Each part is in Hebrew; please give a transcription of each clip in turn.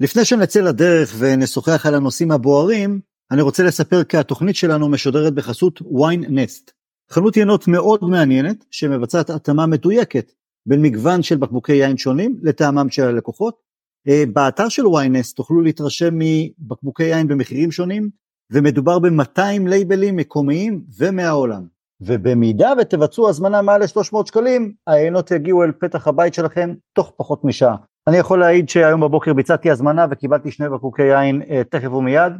לפני שנצא לדרך ונשוחח על הנושאים הבוערים, אני רוצה לספר כי התוכנית שלנו משודרת בחסות ויין נסט. חנות ינות מאוד מעניינת שמבצעת התאמה מדויקת בין מגוון של בקבוקי יין שונים לטעמם של הלקוחות. אה, באתר של ויינס תוכלו להתרשם מבקבוקי יין במחירים שונים ומדובר ב-200 לייבלים מקומיים ומהעולם. ובמידה ותבצעו הזמנה מעל ל-300 שקלים, העיינות יגיעו אל פתח הבית שלכם תוך פחות משעה. אני יכול להעיד שהיום בבוקר ביצעתי הזמנה וקיבלתי שני בקבוקי יין אה, תכף ומיד.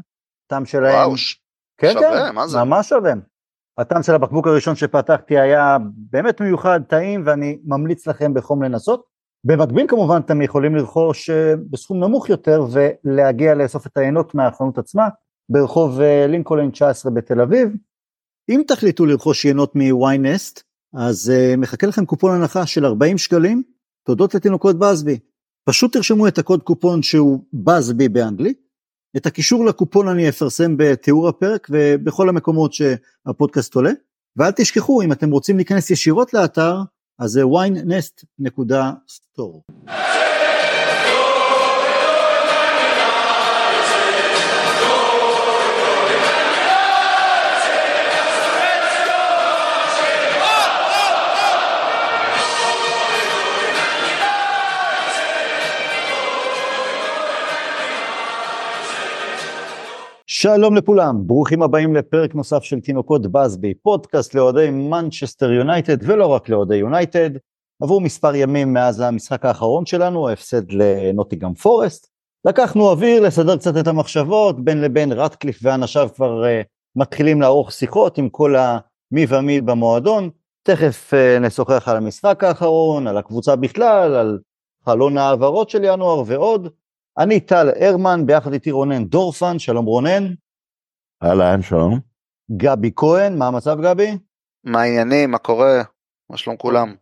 טעם שלהם... וואו, כן, שווה, כן, מה זה? ממש שווה. הטעם של הבקבוק הראשון שפתחתי היה באמת מיוחד, טעים, ואני ממליץ לכם בחום לנסות. במקביל כמובן אתם יכולים לרכוש אה, בסכום נמוך יותר ולהגיע לאסוף את העיינות מהחנות עצמה, ברחוב אה, לינקולן 19 בתל אביב. אם תחליטו לרכוש יינות מ-yNest, אז מחכה לכם קופון הנחה של 40 שקלים, תודות לתינוקות באזבי. פשוט תרשמו את הקוד קופון שהוא באזבי באנגלית, את הקישור לקופון אני אפרסם בתיאור הפרק ובכל המקומות שהפודקאסט עולה, ואל תשכחו אם אתם רוצים להיכנס ישירות לאתר, אז זה winenest.store. שלום לכולם, ברוכים הבאים לפרק נוסף של תינוקות באזבי, פודקאסט לאוהדי מנצ'סטר יונייטד ולא רק לאוהדי יונייטד. עברו מספר ימים מאז המשחק האחרון שלנו, ההפסד לנוטינגהאם פורסט. לקחנו אוויר לסדר קצת את המחשבות, בין לבין רטקליף ואנשיו כבר uh, מתחילים לערוך שיחות עם כל המי ומי במועדון. תכף uh, נשוחח על המשחק האחרון, על הקבוצה בכלל, על חלון ההעברות של ינואר ועוד. אני טל הרמן, ביחד איתי רונן דורפן, שלום רונן. אהלן, שלום. גבי כהן, מה המצב גבי? מה העניינים, מה קורה? מה שלום כולם?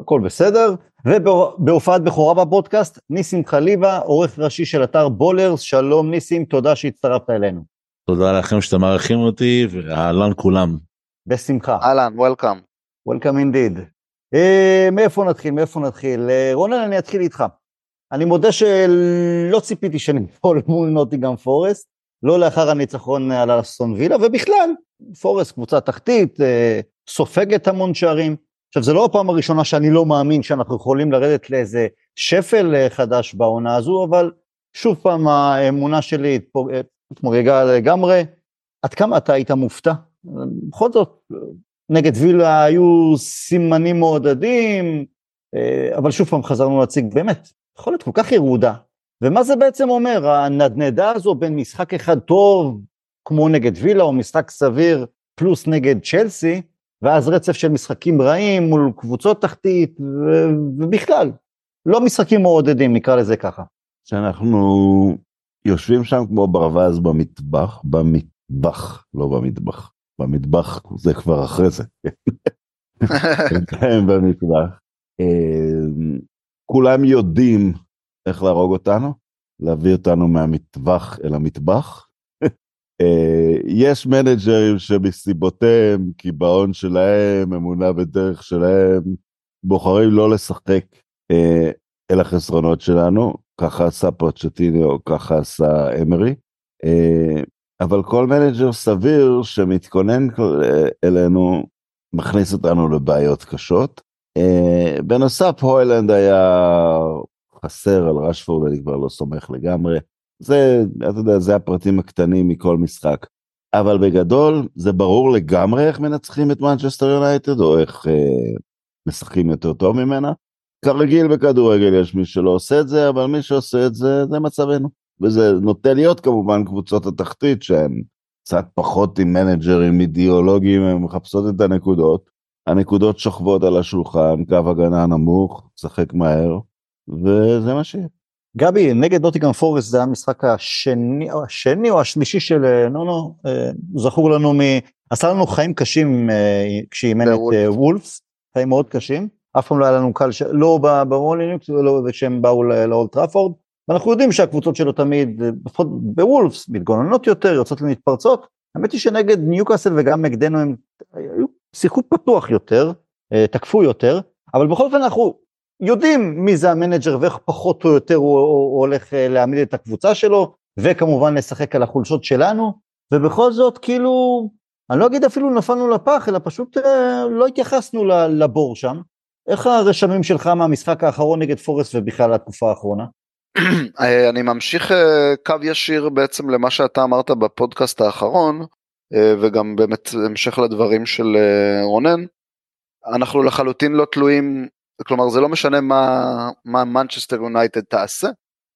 הכל בסדר. ובהופעת בכורה בפודקאסט, ניסים חליבה, עורך ראשי של אתר בולרס, שלום ניסים, תודה שהצטרפת אלינו. תודה לכם שאתם מארחים אותי, ואהלן כולם. בשמחה. אהלן, וולקאם. Welcome indeed. Uh, מאיפה נתחיל? מאיפה נתחיל? Uh, רונן, אני אתחיל איתך. אני מודה שלא ציפיתי שניפול מול נוטיגם פורסט, לא לאחר הניצחון על אסטון וילה, ובכלל, פורסט קבוצה תחתית, אה, סופגת המון שערים. עכשיו, זו לא הפעם הראשונה שאני לא מאמין שאנחנו יכולים לרדת לאיזה שפל אה, חדש בעונה הזו, אבל שוב פעם האמונה שלי התמוגגה לגמרי. עד כמה אתה היית מופתע? בכל זאת, נגד וילה היו סימנים מעודדים, אה, אבל שוב פעם חזרנו להציג באמת יכולת כל כך ירודה. ומה זה בעצם אומר, הנדנדה הזו בין משחק אחד טוב, כמו נגד וילה, או משחק סביר, פלוס נגד צ'לסי, ואז רצף של משחקים רעים מול קבוצות תחתית, ו- ובכלל, לא משחקים מעודדים, נקרא לזה ככה. שאנחנו יושבים שם כמו ברווז במטבח, במטבח, לא במטבח. במטבח זה כבר אחרי זה. כן, במטבח. כולם יודעים איך להרוג אותנו, להביא אותנו מהמטווח אל המטבח. אה, יש מנג'רים שמסיבותיהם, קיבעון שלהם, אמונה בדרך שלהם, בוחרים לא לשחק אה, אל החסרונות שלנו, ככה עשה פרצ'טיניו, ככה עשה אמרי. אה, אבל כל מנג'ר סביר שמתכונן אלינו, מכניס אותנו לבעיות קשות. Uh, בנוסף הוילונד היה חסר על רשפורד, אני כבר לא סומך לגמרי. זה, אתה יודע, זה הפרטים הקטנים מכל משחק. אבל בגדול, זה ברור לגמרי איך מנצחים את מנצ'סטר יונייטד, או איך uh, משחקים יותר טוב ממנה. כרגיל בכדורגל יש מי שלא עושה את זה, אבל מי שעושה את זה, זה מצבנו. וזה נוטה להיות כמובן קבוצות התחתית שהן קצת פחות עם מנג'רים אידיאולוגיים, הן מחפשות את הנקודות. הנקודות שוכבות על השולחן, קו הגנה נמוך, שחק מהר, וזה מה שיהיה. גבי, נגד נוטיגן פורסט זה המשחק השני, השני או השלישי של אה, נונו, אה, זכור לנו מ... עשה לנו חיים קשים אה, כשאימן את וולפס, חיים מאוד קשים, אף פעם לא היה לנו קל, ש... לא ברולינקס, לא כשהם באו לאולד טראפורד, ואנחנו יודעים שהקבוצות שלו תמיד, לפחות בוולפס, מתגוננות יותר, יוצאות למתפרצות, האמת היא שנגד ניוקאסל וגם נגדנו הם שיחקו פתוח יותר, תקפו יותר, אבל בכל אופן אנחנו יודעים מי זה המנג'ר ואיך פחות או יותר הוא, הוא, הוא הולך אה, להעמיד את הקבוצה שלו, וכמובן לשחק על החולשות שלנו, ובכל זאת כאילו, אני לא אגיד אפילו נפלנו לפח, אלא פשוט אה, לא התייחסנו לבור שם. איך הרשמים שלך מהמשחק האחרון נגד פורסט ובכלל התקופה האחרונה? אה, אני ממשיך אה, קו ישיר בעצם למה שאתה אמרת בפודקאסט האחרון, אה, וגם באמת המשך לדברים של רונן. אנחנו לחלוטין לא תלויים, כלומר זה לא משנה מה מנצ'סטר יונייטד תעשה,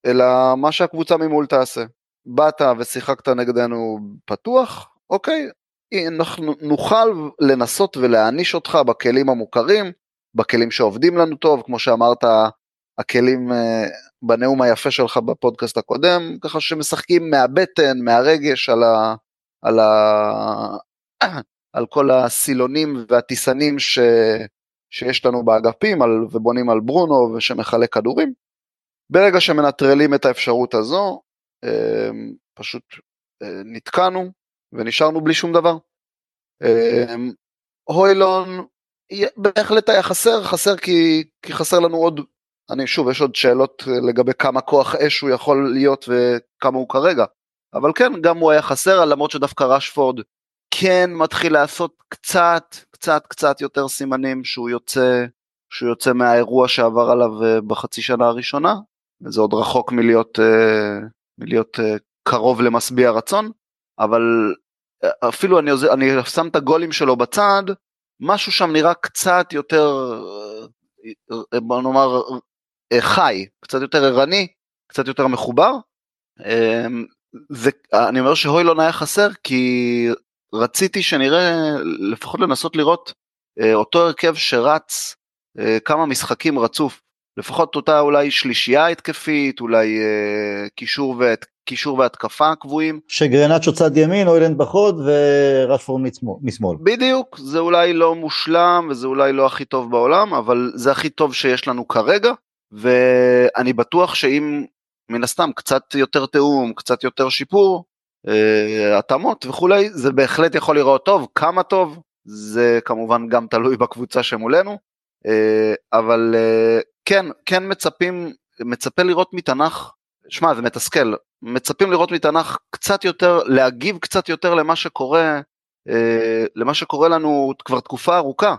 אלא מה שהקבוצה ממול תעשה. באת ושיחקת נגדנו פתוח, אוקיי, אנחנו נוכל לנסות ולהעניש אותך בכלים המוכרים, בכלים שעובדים לנו טוב, כמו שאמרת, הכלים אה, בנאום היפה שלך בפודקאסט הקודם, ככה שמשחקים מהבטן, מהרגש על, ה, על, ה, על כל הסילונים והטיסנים ש, שיש לנו באגפים על, ובונים על ברונו ושמחלק כדורים. ברגע שמנטרלים את האפשרות הזו, אה, פשוט אה, נתקענו ונשארנו בלי שום דבר. הוילון בהחלט היה חסר, חסר כי, כי חסר לנו עוד, אני שוב, יש עוד שאלות לגבי כמה כוח אש הוא יכול להיות וכמה הוא כרגע, אבל כן, גם הוא היה חסר, למרות שדווקא רשפורד כן מתחיל לעשות קצת, קצת, קצת יותר סימנים שהוא יוצא, שהוא יוצא מהאירוע שעבר עליו אה, בחצי שנה הראשונה, וזה עוד רחוק מלהיות, אה, מלהיות אה, קרוב למשביע רצון, אבל אפילו אני, אני שם את הגולים שלו בצד, משהו שם נראה קצת יותר, בוא נאמר, חי, קצת יותר ערני, קצת יותר מחובר. זה, אני אומר שהוילון היה חסר כי רציתי שנראה, לפחות לנסות לראות אה, אותו הרכב שרץ כמה משחקים רצוף, לפחות אותה אולי שלישייה התקפית, אולי קישור ואת, קישור והתקפה קבועים. שגרנצ'ו צד ימין, אוילנד בחוד ורשפורד משמאל. בדיוק, זה אולי לא מושלם וזה אולי לא הכי טוב בעולם, אבל זה הכי טוב שיש לנו כרגע, ואני בטוח שאם מן הסתם קצת יותר תיאום, קצת יותר שיפור, אה, התאמות וכולי, זה בהחלט יכול לראות טוב, כמה טוב, זה כמובן גם תלוי בקבוצה שמולנו, אה, אבל אה, כן, כן מצפים, מצפה לראות מתנ"ך שמע זה מתסכל, מצפים לראות מתנ"ך קצת יותר, להגיב קצת יותר למה שקורה, למה שקורה לנו כבר תקופה ארוכה.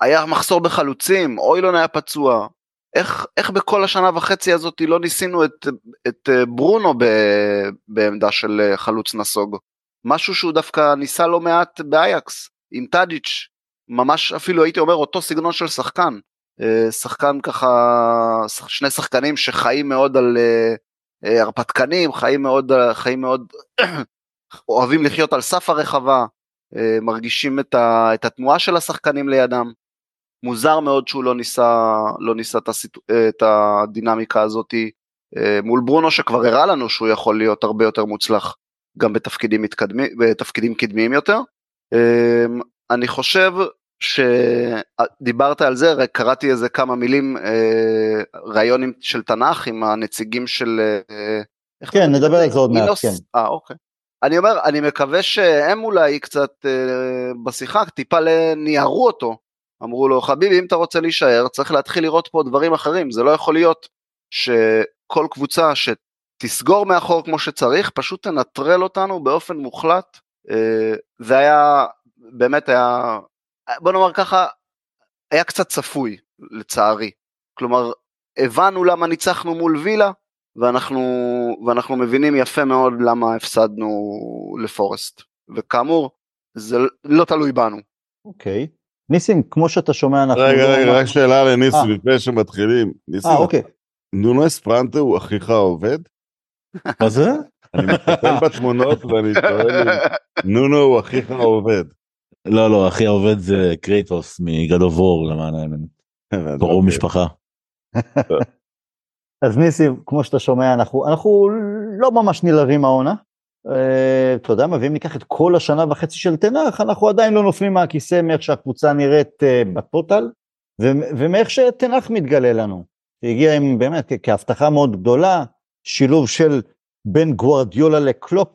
היה מחסור בחלוצים, אוילון היה פצוע, איך, איך בכל השנה וחצי הזאת לא ניסינו את, את אה, ברונו ב, בעמדה של אה, חלוץ נסוג? משהו שהוא דווקא ניסה לא מעט באייקס, עם טאדיץ', ממש אפילו הייתי אומר אותו סגנון של שחקן. אה, שחקן ככה, שני שחקנים שחיים מאוד על הרפתקנים, חיים מאוד, חיים מאוד, אוהבים לחיות על סף הרחבה, מרגישים את, ה, את התנועה של השחקנים לידם. מוזר מאוד שהוא לא ניסה, לא ניסה את, הסיטו, את הדינמיקה הזאתי מול ברונו שכבר הראה לנו שהוא יכול להיות הרבה יותר מוצלח גם בתפקידים מתקדמים, בתפקידים קדמיים יותר. אני חושב שדיברת על זה, קראתי איזה כמה מילים, אה, ראיונים של תנ"ך עם הנציגים של... אה, כן, נדבר על זה עוד מעט, כן. אה, אוקיי. אני אומר, אני מקווה שהם אולי קצת אה, בשיחה, טיפה ניערו אותו. אמרו לו, חביבי, אם אתה רוצה להישאר, צריך להתחיל לראות פה דברים אחרים. זה לא יכול להיות שכל קבוצה שתסגור מאחור כמו שצריך, פשוט תנטרל אותנו באופן מוחלט. אה, זה היה, באמת היה בוא נאמר ככה, היה קצת צפוי, לצערי. כלומר, הבנו למה ניצחנו מול וילה, ואנחנו, ואנחנו מבינים יפה מאוד למה הפסדנו לפורסט. וכאמור, זה לא תלוי בנו. אוקיי. Okay. ניסים, כמו שאתה שומע, אנחנו... רגע, לא רגע, רק שאלה לניסים אה. לפני שמתחילים. ניסים, אה, אוקיי. נונו אספרנטה הוא אחיך העובד? מה זה? אני מסתכל בתמונות ואני שואל אם נונו הוא אחיך העובד. לא לא אחי העובד זה קרייטוס מגדובור למען האמת. קרוב. משפחה. אז ניסים כמו שאתה שומע אנחנו אנחנו לא ממש נלהבים העונה. אה, אתה יודע מה ואם ניקח את כל השנה וחצי של תנח אנחנו עדיין לא נופלים מהכיסא מאיך שהקבוצה נראית אה, בטוטל ומאיך שתנח מתגלה לנו. הגיע עם באמת כהבטחה מאוד גדולה שילוב של בין גוורדיולה לקלופ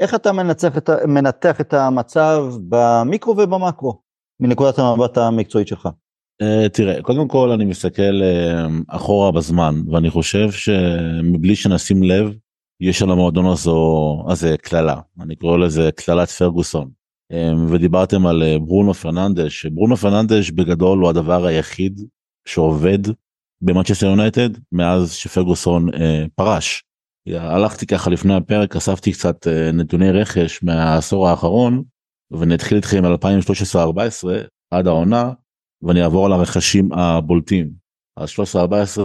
איך אתה את, מנתח את המצב במיקרו ובמקרו, מנקודת המבט המקצועית שלך? Uh, תראה, קודם כל אני מסתכל uh, אחורה בזמן, ואני חושב שמבלי שנשים לב, יש על המועדון הזו, הזה קללה, אני קורא לזה קללת פרגוסון. Um, ודיברתם על uh, ברונו פרננדש, שברונו פרננדש בגדול הוא הדבר היחיד שעובד במנצ'סטר יונייטד מאז שפרגוסון uh, פרש. הלכתי ככה לפני הפרק, אספתי קצת uh, נתוני רכש מהעשור האחרון, ונתחיל איתכם על 2013-2014 עד העונה, ואני אעבור על הרכשים הבולטים. אז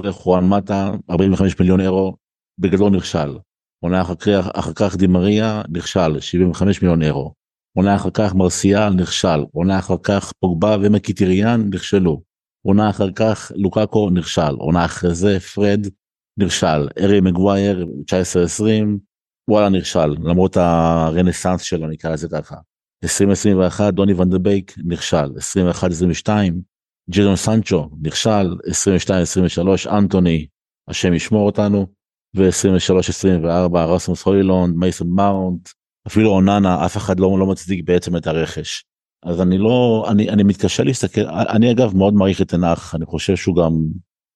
13-14 חואן מטה 45 מיליון אירו בגדול נכשל. עונה אחר כך, אחר כך דימריה נכשל 75 מיליון אירו. עונה אחר כך מרסיאל נכשל. עונה אחר כך פוגבה ומקיטיריאן נכשלו. עונה אחר כך לוקאקו נכשל. עונה אחרי זה פרד נכשל. ארי מגווייר 19-20 וואלה נכשל למרות הרנסאנס שלו נקרא לזה ככה. 2021 דוני ונדבייק נכשל 21-22 ג'רון סנצ'ו נכשל 22-23 אנטוני השם ישמור אותנו ו-23-24 רסמוס הוילונד מייסון מאונט אפילו אוננה אף אחד לא, לא מצדיק בעצם את הרכש. אז אני לא אני אני מתקשה להסתכל אני אגב מאוד מעריך את תנח אני חושב שהוא גם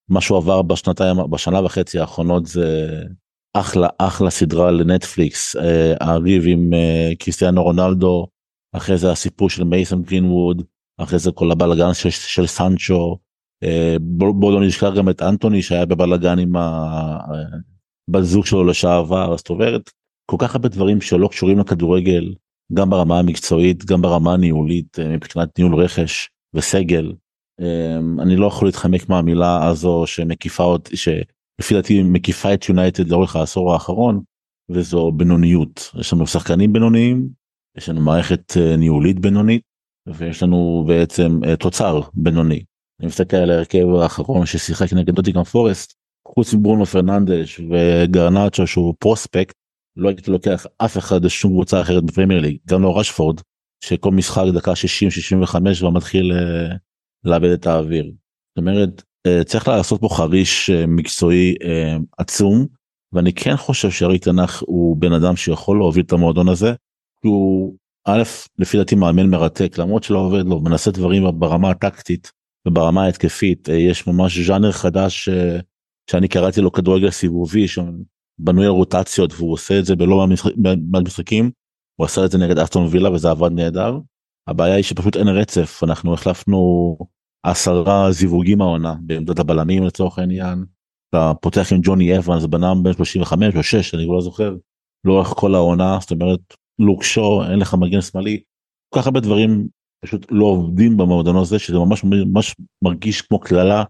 מה שהוא עבר בשנתיים בשנה וחצי האחרונות זה אחלה אחלה סדרה לנטפליקס אה, הריב עם אה, קריסטיאנו רונלדו אחרי זה הסיפור של מייסון גרינווד אחרי זה כל הבלאגן של, של סנצ'ו אה, בוא לא נשכח גם את אנטוני שהיה בבלאגן עם הבת זוג שלו לשעבר זאת אומרת כל כך הרבה דברים שלא קשורים לכדורגל גם ברמה המקצועית גם ברמה הניהולית אה, מבחינת ניהול רכש וסגל. אה, אני לא יכול להתחמק מהמילה הזו שמקיפה אותי שלפי דעתי מקיפה את יונייטד לאורך העשור האחרון וזו בינוניות יש לנו שחקנים בינוניים יש לנו מערכת אה, ניהולית בינונית ויש לנו בעצם אה, תוצר בינוני. אני מסתכל על ההרכב האחרון ששיחק נגד נוטינגרם פורסט חוץ מברונו פרננדש וגרנצ'ו שהוא פרוספקט לא הייתי לוקח אף אחד לשום קבוצה אחרת בפרמייר ליג גם לא רשפורד שכל משחק דקה 60-65 ומתחיל uh, לאבד את האוויר. זאת אומרת uh, צריך לעשות פה חריש uh, מקצועי עצום ואני כן חושב שארי תנח הוא בן אדם שיכול להוביל את המועדון הזה הוא א' לפי דעתי מאמן מרתק למרות שלא עובד לו מנסה דברים ברמה הטקטית וברמה ההתקפית אה, יש ממש ז'אנר חדש אה, שאני קראתי לו כדורגל סיבובי שבנוי על רוטציות והוא עושה את זה בלא מעט משחקים הוא עשה את זה נגד אסטון וילה וזה עבד נהדר. הבעיה היא שפשוט אין רצף אנחנו החלפנו עשרה זיווגים העונה בעמדת הבלמים לצורך העניין. אתה פותח עם ג'וני אבנס בנם בין 35 או 6 אני לא זוכר לאורך כל העונה זאת אומרת לוקשו אין לך מגן שמאלי כל כך הרבה דברים פשוט לא עובדים במועדון הזה שזה ממש ממש מרגיש כמו קללה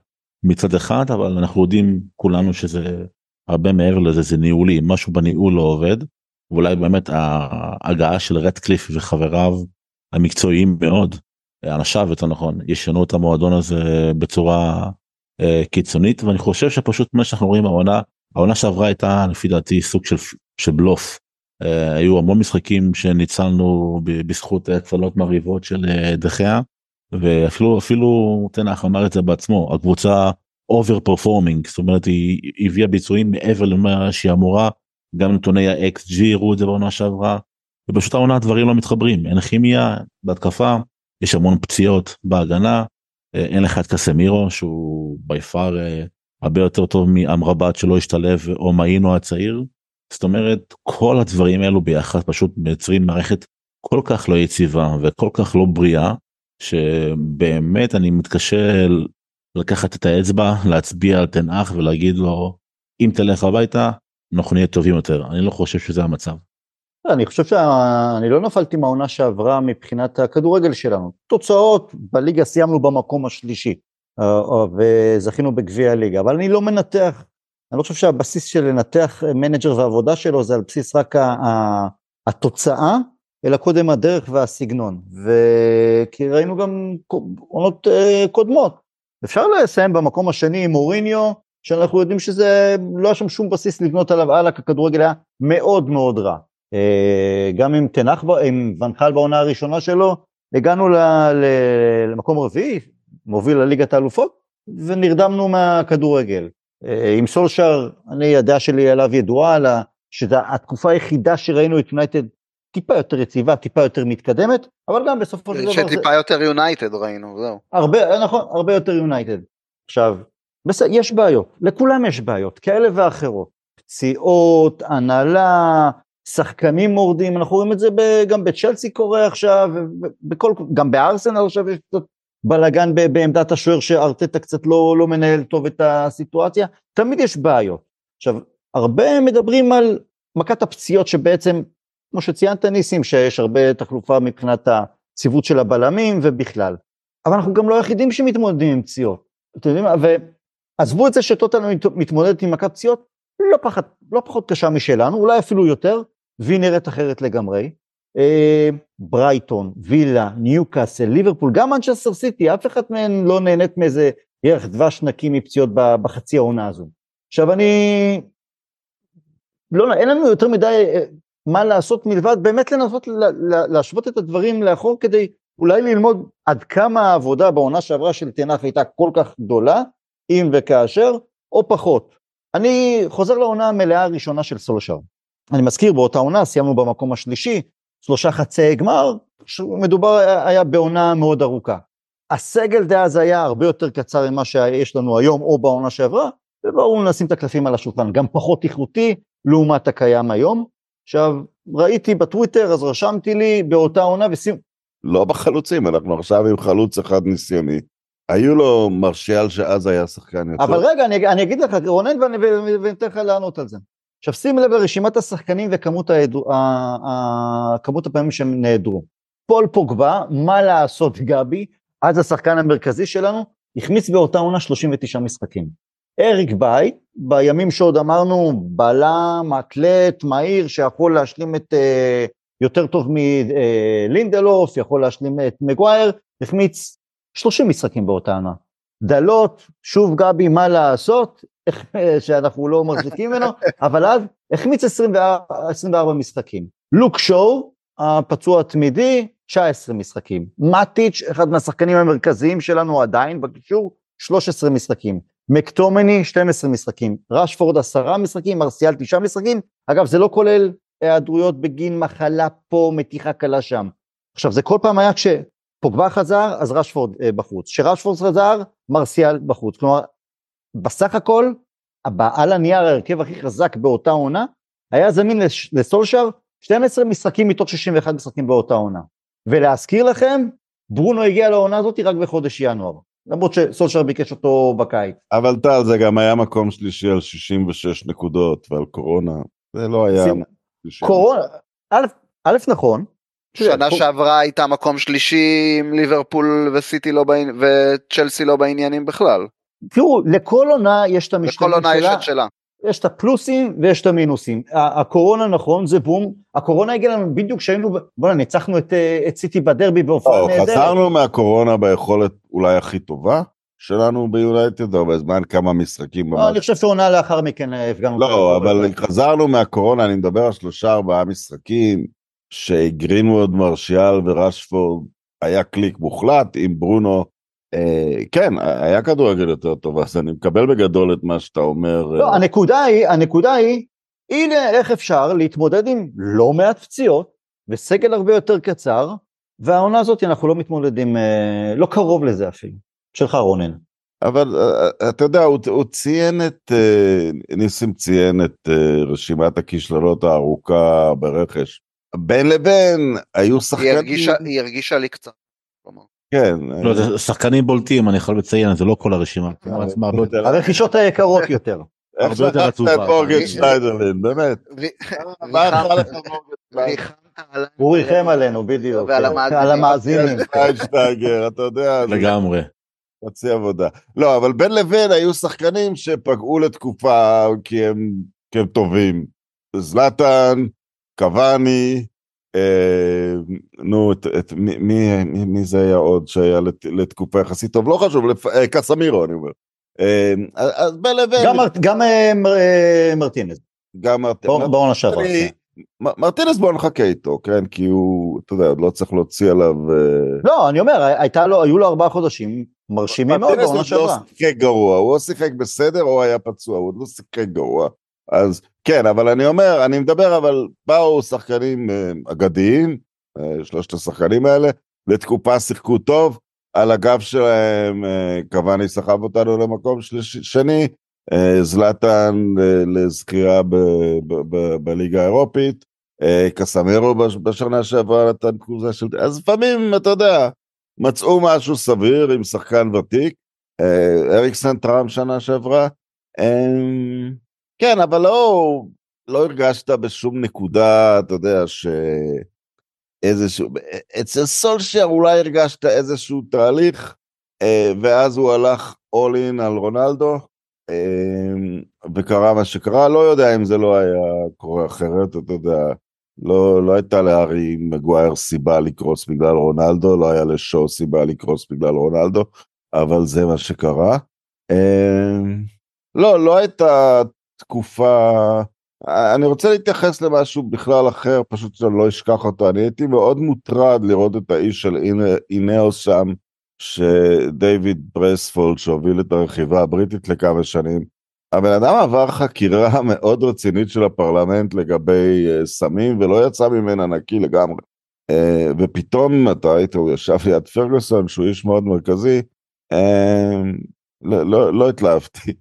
מצד אחד אבל אנחנו יודעים כולנו שזה הרבה מעבר לזה זה ניהולי משהו בניהול לא עובד. ואולי באמת ההגעה של רדקליף וחבריו המקצועיים מאוד אנשיו יותר נכון ישנו את המועדון הזה בצורה אה, קיצונית. ואני חושב שפשוט מה שאנחנו רואים העונה העונה שעברה הייתה לפי דעתי סוג של, של בלוף. Uh, היו המון משחקים שניצלנו בזכות הצלות מרהיבות של uh, דה חאה ואפילו אפילו תנח אמר את זה בעצמו הקבוצה over performing זאת אומרת היא הביאה ביצועים מעבר למה שהיא אמורה גם נתוני ה-XG הראו את זה בעונה שעברה ופשוט העונה הדברים לא מתחברים אין כימיה בהתקפה יש המון פציעות בהגנה uh, אין לך את קסמירו שהוא ביפר uh, הרבה יותר טוב מאמרבת שלא השתלב או מאינו הצעיר. זאת אומרת כל הדברים האלו ביחד פשוט מייצרים מערכת כל כך לא יציבה וכל כך לא בריאה שבאמת אני מתקשה לקחת את האצבע להצביע על תנאך ולהגיד לו אם תלך הביתה אנחנו נהיה טובים יותר. אני לא חושב שזה המצב. אני חושב שאני לא נפלתי מהעונה שעברה מבחינת הכדורגל שלנו. תוצאות בליגה סיימנו במקום השלישי אה, וזכינו בגביע הליגה אבל אני לא מנתח אני לא חושב שהבסיס של לנתח מנג'ר והעבודה שלו זה על בסיס רק התוצאה, אלא קודם הדרך והסגנון. וכי ראינו גם עונות אה, קודמות. אפשר לסיים במקום השני עם מוריניו, שאנחנו יודעים שזה, לא היה שם שום בסיס לבנות עליו הלאה, כי הכדורגל היה מאוד מאוד רע. אה, גם עם תנח, עם ונחל בעונה הראשונה שלו, הגענו למקום רביעי, מוביל לליגת האלופות, ונרדמנו מהכדורגל. אה, עם סולשר, אני, הדעה שלי עליו ידועה, שזו התקופה היחידה שראינו את יונייטד טיפה יותר יציבה, טיפה יותר מתקדמת, אבל גם בסופו של דבר זה שטיפה יותר יונייטד ראינו, זהו. הרבה, נכון, הרבה יותר יונייטד. עכשיו, בסדר, יש בעיות, לכולם יש בעיות, כאלה ואחרות. פציעות, הנהלה, שחקנים מורדים, אנחנו רואים את זה ב, גם בצ'לסי קורה עכשיו, ובכל, גם בארסנל עכשיו יש קצת בלאגן ב- בעמדת השוער שארטטה קצת לא, לא מנהל טוב את הסיטואציה, תמיד יש בעיות. עכשיו, הרבה מדברים על מכת הפציעות שבעצם, כמו שציינת ניסים, שיש הרבה תחלופה מבחינת הציוות של הבלמים ובכלל. אבל אנחנו גם לא היחידים שמתמודדים עם פציעות. אתם יודעים מה, ועזבו את זה שטוטל מתמודדת עם מכת פציעות, לא, פחת, לא פחות קשה משלנו, אולי אפילו יותר, והיא נראית אחרת לגמרי. אה, ברייטון, וילה, ניוקאסל, ליברפול, גם מנצ'סטר סיטי, אף אחד מהן לא נהנית מאיזה ירח דבש נקי מפציעות בחצי העונה הזו. עכשיו אני, לא, אין לנו יותר מדי אה, מה לעשות מלבד באמת לנסות להשוות את הדברים לאחור כדי אולי ללמוד עד כמה העבודה בעונה שעברה של תנח הייתה כל כך גדולה, אם וכאשר, או פחות. אני חוזר לעונה המלאה הראשונה של סולשר. אני מזכיר, באותה עונה סיימנו במקום השלישי, שלושה חצי גמר, מדובר היה בעונה מאוד ארוכה. הסגל דאז היה הרבה יותר קצר ממה שיש לנו היום או בעונה שעברה, ובואו נשים את הקלפים על השולחן, גם פחות איכותי לעומת הקיים היום. עכשיו, ראיתי בטוויטר, אז רשמתי לי באותה עונה ושים... לא בחלוצים, אנחנו עכשיו עם חלוץ אחד ניסיוני. היו לו מרשיאל שאז היה שחקן יותר. אבל רגע, אני, אני אגיד לך, רונן, ואני, אתן לך לענות על זה. עכשיו שים לב לרשימת השחקנים וכמות ההדרו, ה, ה, כמות הפעמים שהם נעדרו. פול פוגבה, מה לעשות גבי, אז השחקן המרכזי שלנו, החמיץ באותה עונה 39 משחקים. אריק באיי, בימים שעוד אמרנו בלם, אתלט, מהיר, שיכול להשלים את, uh, יותר טוב מלינדלוף, יכול להשלים את מגווייר, החמיץ 30 משחקים באותה עונה. דלות, שוב גבי, מה לעשות, שאנחנו לא מחזיקים ממנו, אבל אז החמיץ 24, 24 משחקים. לוק שואו, הפצוע התמידי, 19 משחקים. מטיץ', אחד מהשחקנים המרכזיים שלנו עדיין בקישור, 13 משחקים. מקטומני, 12 משחקים. רשפורד, 10 משחקים, מרסיאל, 9 משחקים. אגב, זה לא כולל היעדרויות בגין מחלה פה, מתיחה קלה שם. עכשיו, זה כל פעם היה כשפוגבה חזר, אז רשפורד אה, בחוץ. כשרשפורד חזר, מרסיאל בחוץ. כלומר, בסך הכל, על הנייר ההרכב הכי חזק באותה עונה, היה זמין לסולשר 12 משחקים מתוך 61 משחקים באותה עונה. ולהזכיר לכם, ברונו הגיע לעונה הזאת רק בחודש ינואר. למרות שסולשר ביקש אותו בקיץ. אבל טל, זה גם היה מקום שלישי על 66 נקודות ועל קורונה. זה לא היה... קורונה, א', נכון. שנה שעברה הייתה מקום שלישי עם ליברפול וסיטי לא בעניין, וצ'לסי לא בעניינים בכלל. תראו, לכל עונה יש את המשתנים שלה. לכל עונה יש את שלה. יש את הפלוסים ויש את המינוסים. הקורונה נכון, זה בום. הקורונה הגיעה לנו בדיוק כשהיינו, בוא'נה, ניצחנו את, אה, את סיטי בדרבי בהופעה נהדרת. חזרנו מהקורונה ביכולת אולי הכי טובה שלנו ביונייטד, הרבה זמן, כמה משחקים. לא, אני חושב שעונה לאחר מכן אה, הפגנו. לא, אבל חזרנו מהקורונה, אני מדבר על שלושה ארבעה משחקים, שגרינווד, מרשיאל ורשפורד היה קליק מוחלט, עם ברונו אה, כן, היה כדורגל יותר טוב, אז אני מקבל בגדול את מה שאתה אומר. לא, אה. הנקודה היא, הנקודה היא, הנה איך אפשר להתמודד עם לא מעט פציעות, וסגל הרבה יותר קצר, והעונה הזאת אנחנו לא מתמודדים, אה, לא קרוב לזה אפילו. שלך רונן. אבל אתה יודע, הוא, הוא ציין את, ניסים ציין את רשימת הכישלונות הארוכה ברכש. בין לבין היו שחקנים... היא הרגישה, היא הרגישה לי קצת. כן. לא, זה שחקנים בולטים, אני יכול לציין, זה לא כל הרשימה. הרכישות היקרות יותר. הרבה יותר עצובה. איך מורגן שניידרלין, באמת. הוא ריחם עלינו, בדיוק. על המאזינים. שנייגר, אתה יודע. לגמרי. חצי עבודה. לא, אבל בין לבין היו שחקנים שפגעו לתקופה כי הם טובים. זלאטן, קוואני, נו, את, מי, זה היה עוד שהיה לת, לתקופה יחסית טוב? לא חשוב, אה, קסמירו אני אומר. אה, אז בין לבין... גם, אה, אה, מרטינז. גם מרטינז. בעונה שעברה. מרטינס בוא נחכה איתו, כן? כי הוא, אתה יודע, לא צריך להוציא עליו... אה, לא, אני אומר, הייתה לו, היו לו ארבעה חודשים מרשימים מאוד בעונה שעברה. מרטינס לא שיחק גרוע, הוא או שיחק בסדר או היה פצוע, הוא עוד לא שיחק גרוע. אז כן, אבל אני אומר, אני מדבר, אבל באו שחקנים אה, אגדיים, אה, שלושת השחקנים האלה, לתקופה שיחקו טוב, על הגב שלהם אה, קוואני סחב אותנו למקום שליש- שני, זלאטן לזכייה ב- ב- ב- בליגה האירופית, קסמרו בש- בשנה שעברה נתן קבוצה של... אז לפעמים, אתה יודע, מצאו משהו סביר עם שחקן ותיק, אריקסן תרם שנה שעברה, אה, כן, אבל לא, לא הרגשת בשום נקודה, אתה יודע, ש... איזשהו, אצל סולשר אולי הרגשת איזשהו תהליך, אה, ואז הוא הלך all in על רונלדו, אה, וקרה מה שקרה, לא יודע אם זה לא היה קורה אחרת, אתה יודע, לא, לא הייתה לארי מגווייר סיבה לקרוס בגלל רונלדו, לא היה לשואו סיבה לקרוס בגלל רונלדו, אבל זה מה שקרה. אה, לא, לא הייתה תקופה, אני רוצה להתייחס למשהו בכלל אחר, פשוט שאני לא אשכח אותו. אני הייתי מאוד מוטרד לראות את האיש של אינאוס שם, שדייוויד ברספולד, שהוביל את הרכיבה הבריטית לכמה שנים. הבן אדם עבר חקירה מאוד רצינית של הפרלמנט לגבי אה, סמים, ולא יצא ממנה נקי לגמרי. אה, ופתאום אתה ראית, הוא ישב ליד פרגוסון, שהוא איש מאוד מרכזי, אה, לא, לא, לא התלהבתי.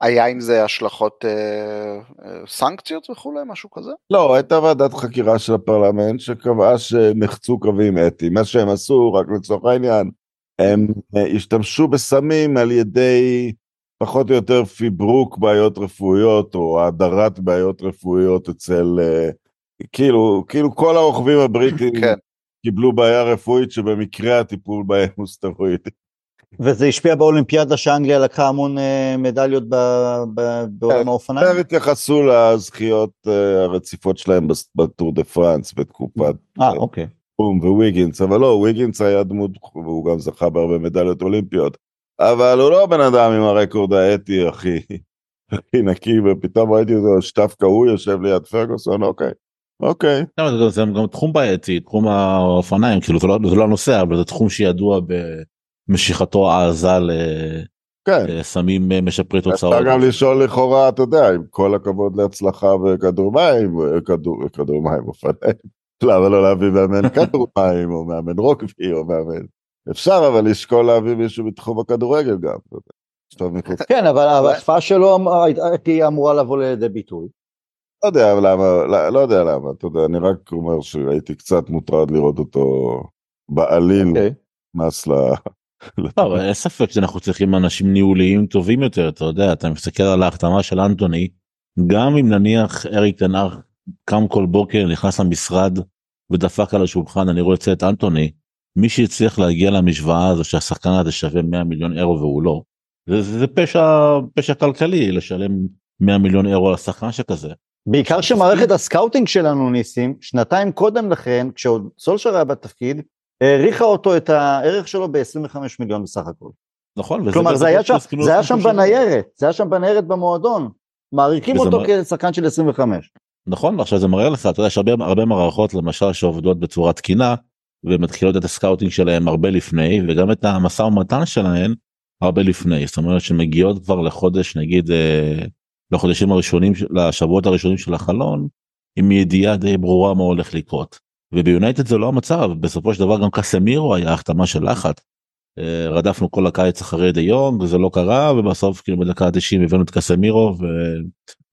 היה עם זה השלכות אה, אה, סנקציות וכולי, משהו כזה? לא, הייתה ועדת חקירה של הפרלמנט שקבעה שנחצו קווים אתיים. מה שהם עשו, רק לצורך העניין, הם אה, השתמשו בסמים על ידי פחות או יותר פיברוק בעיות רפואיות, או האדרת בעיות רפואיות אצל... אה, כאילו, כאילו כל הרוכבים הבריטים כן. קיבלו בעיה רפואית שבמקרה הטיפול בהם הוא סטרואידי. וזה השפיע באולימפיאדה שאנגליה לקחה המון אה, מדליות ב- ב- בעולם האופניים. יותר התייחסו לזכיות אה, הרציפות שלהם בטור דה פרנס בתקופת אה, אוקיי. בום וויגינס, אבל לא, וויגינס היה דמות, והוא גם זכה בהרבה מדליות אולימפיות, אבל הוא לא הבן אדם עם הרקורד האתי הכי, הכי נקי, ופתאום ראיתי אותו, שדווקא הוא יושב ליד פרגוסון, אוקיי, אוקיי, לא, זה, גם תחום בעייתי, תחום האופניים, כאילו זה לא, זה לא הנושא, אבל זה תחום שידוע במשיכתו העזה כן. לסמים משפרי תוצאות. אפשר גם לשאול לכאורה, אתה יודע, עם כל הכבוד להצלחה בכדור מים, כדור, כדור מים אופניים, למה לא להביא מאמן כדור מים, או מאמן רוקבי, או מאמן, אפשר אבל לשקול להביא מישהו בתחום הכדורגל גם, כן, אבל אבל ההשפעה שלו אמ- הייתה אמורה לבוא לידי ביטוי. לא יודע למה, לא, לא יודע למה, אתה יודע, אני רק אומר שהייתי קצת מוטרד לראות אותו בעליל, אוקיי. נכנס. לא, אבל אין ספק שאנחנו צריכים אנשים ניהוליים טובים יותר, אתה יודע, אתה מסתכל על ההחתמה של אנטוני, גם אם נניח אריק תנר קם כל בוקר, נכנס למשרד ודפק על השולחן, אני רוצה את אנטוני, מי שהצליח להגיע למשוואה הזו שהשחקן הזה שווה 100 מיליון אירו והוא לא, זה, זה, זה פשע, פשע כלכלי לשלם 100 מיליון אירו על שחקן שכזה. בעיקר שמערכת הסקאוטינג שלנו ניסים, שנתיים קודם לכן, כשעוד סולשר היה בתפקיד, העריכה אותו את הערך שלו ב-25 מיליון בסך הכל. נכון, וזה כלומר זה היה שם, זה היה שם. בניירת, זה היה שם בניירת במועדון. מעריכים אותו מ- כשחקן של 25. נכון ועכשיו זה מראה לך אתה יודע יש הרבה הרבה מערכות למשל שעובדות בצורה תקינה ומתחילות את הסקאוטינג שלהם הרבה לפני וגם את המשא ומתן שלהם הרבה לפני זאת אומרת שמגיעות כבר לחודש נגיד אה, לחודשים הראשונים של- לשבועות הראשונים של החלון עם ידיעה די ברורה מה הולך לקרות. וביונייטד זה לא המצב בסופו של דבר גם קסמירו היה החתמה של לחץ. אה, רדפנו כל הקיץ אחרי דה יונג וזה לא קרה ובסוף כאילו בדקה ה-90 הבאנו את קסמירו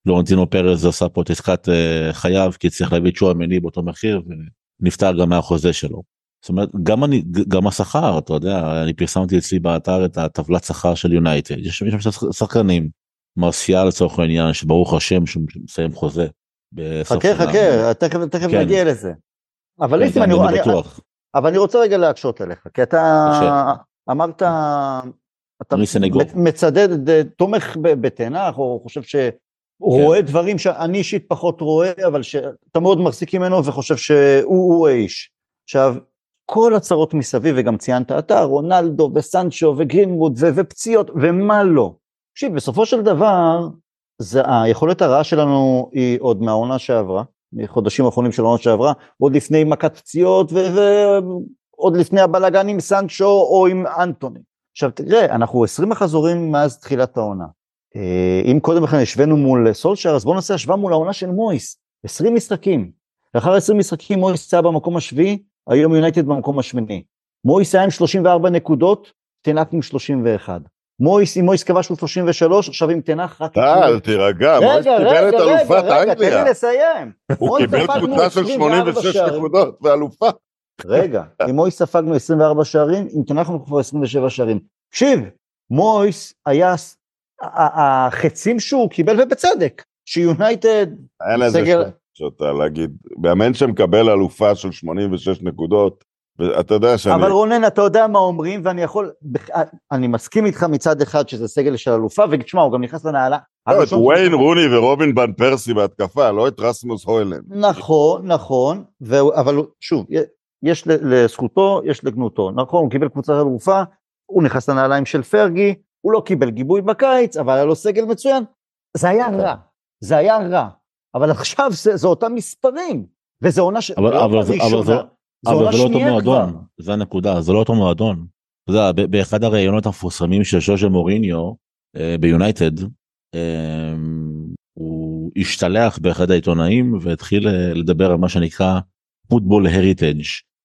ולורנטינו פרז עשה פה את עסקת אה, חייו כי צריך להביא את שועמני באותו מחיר ונפטר גם מהחוזה שלו. זאת אומרת גם אני גם השכר אתה יודע אני פרסמתי אצלי באתר את הטבלת שכר של יונייטד יש שם שחקנים מרסיאל לצורך העניין שברוך השם שהוא מסיים חוזה. חכה. חכה, תכף תכף כן. נגיע לזה. אבל כן, ניסים, כן, אני אני אני- בטוח. אבל אני רוצה רגע להקשות עליך, כי אתה. אמרת, אתה. מצדד, תומך ב- בתנח, או חושב כן. רואה דברים שאני אישית פחות רואה, אבל שאתה מאוד מחזיק ממנו וחושב שהוא הוא האיש. עכשיו, כל הצרות מסביב, וגם ציינת אתה, רונלדו וסנצ'ו וגרינווד ו- ופציעות ומה לא. תקשיב, בסופו של דבר, זה, היכולת הרעה שלנו היא עוד מהעונה שעברה, מחודשים האחרונים של העונה שעברה, עוד לפני מכת פציעות ועוד לפני הבלאגן עם סנצ'ו או עם אנטוני. עכשיו תראה, אנחנו 20 מחזורים מאז תחילת העונה. אה, אם קודם לכן השווינו מול סולשר, אז בואו נעשה השוואה מול העונה של מויס, 20 משחקים. לאחר 20 משחקים מויס היה במקום השביעי, היום יונייטד במקום השמיני. מויס היה עם 34 נקודות, תנח עם 31. מויס, אם מויס כבש הוא 33, עכשיו עם תנח רק... טל, תירגע, מויס רגע, קיבל את רגע, רגע, אלופת רגע, תן אנגליה. לי לסיים. הוא קיבל קבוצה של 24 86 שערים. נקודות ואלופה. רגע, עם מויס ספגנו 24 שערים, עם תנח אנחנו כבר 27 שערים. תקשיב, מויס היה, החצים שהוא קיבל, ובצדק, שיונייטד, אין סגל- שאתה להגיד, מאמן שמקבל אלופה של 86 נקודות, ואתה יודע שאני... אבל רונן, אתה יודע מה אומרים, ואני יכול, אני מסכים איתך מצד אחד שזה סגל של אלופה, ותשמע, הוא גם נכנס לנעלה. לא, את וויין שהוא- רוני ורובין בן פרסי בהתקפה, לא את רסמוס הוילנד. נכון, נכון, והוא- אבל שוב, יש לזכותו, יש לגנותו. נכון, הוא קיבל קבוצת אלופה, הוא נכנס לנעליים של פרגי, הוא לא קיבל גיבוי בקיץ, אבל היה לו סגל מצוין. זה היה רע, זה היה רע. אבל עכשיו זה, זה אותם מספרים, וזה עונה ש... אבל- לא אבל זה- אבל זו אבל זה לא אותו. מועדון, זה הנקודה, זה לא אותו מועדון. אתה יודע, באחד הראיונות המפורסמים של שושו מוריניו אה, ביונייטד, אה, הוא השתלח באחד העיתונאים והתחיל אה, לדבר על מה שנקרא פוטבול הריטג',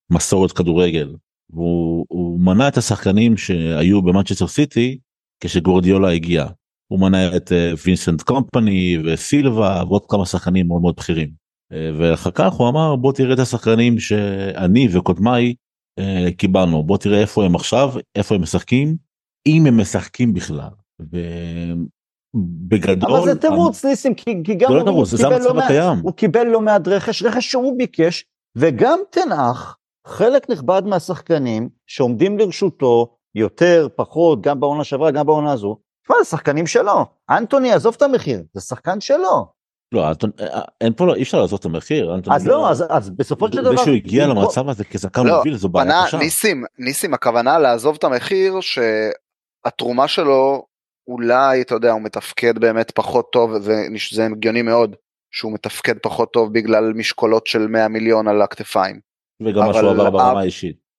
מסורת כדורגל. והוא הוא מנה את השחקנים שהיו במנצ'סטר סיטי כשגורדיולה הגיע. הוא מנה את וינסנט קומפני וסילבה ועוד כמה שחקנים מאוד מאוד בכירים. ואחר כך הוא אמר בוא תראה את השחקנים שאני וקודמיי אה, קיבלנו בוא תראה איפה הם עכשיו איפה הם משחקים אם הם משחקים בכלל. ובגדול אבל זה תירוץ, ניסים, כי, כי גם זה לא הוא, קיבל לא הקיים. הוא קיבל לא מעט רכש, רכש שהוא ביקש, וגם תנח, חלק נכבד מהשחקנים שעומדים לרשותו, יותר, פחות, גם בעונה שעברה, גם בעונה הזו, תשמע, זה שחקנים שלו. אנטוני, עזוב את המחיר, זה שחקן שלו. לא אנטון- אה, אין פה לא אי אפשר לעזוב את המחיר. אנטוני אז לא, אז, אז בסופו של דבר... זה שהוא הגיע למצב הזה כשחקן לא, מוביל זו בעיה קשה. ניסים, ניסים, הכוונה לעזוב את המחיר שהתרומה שלו אולי, אתה יודע, הוא מתפקד באמת פחות טוב, זה, זה הגיוני מאוד שהוא מתפקד פחות טוב בגלל משקולות של 100 מיליון על הכתפיים. וגם מה שהוא עבר ברמה האישית.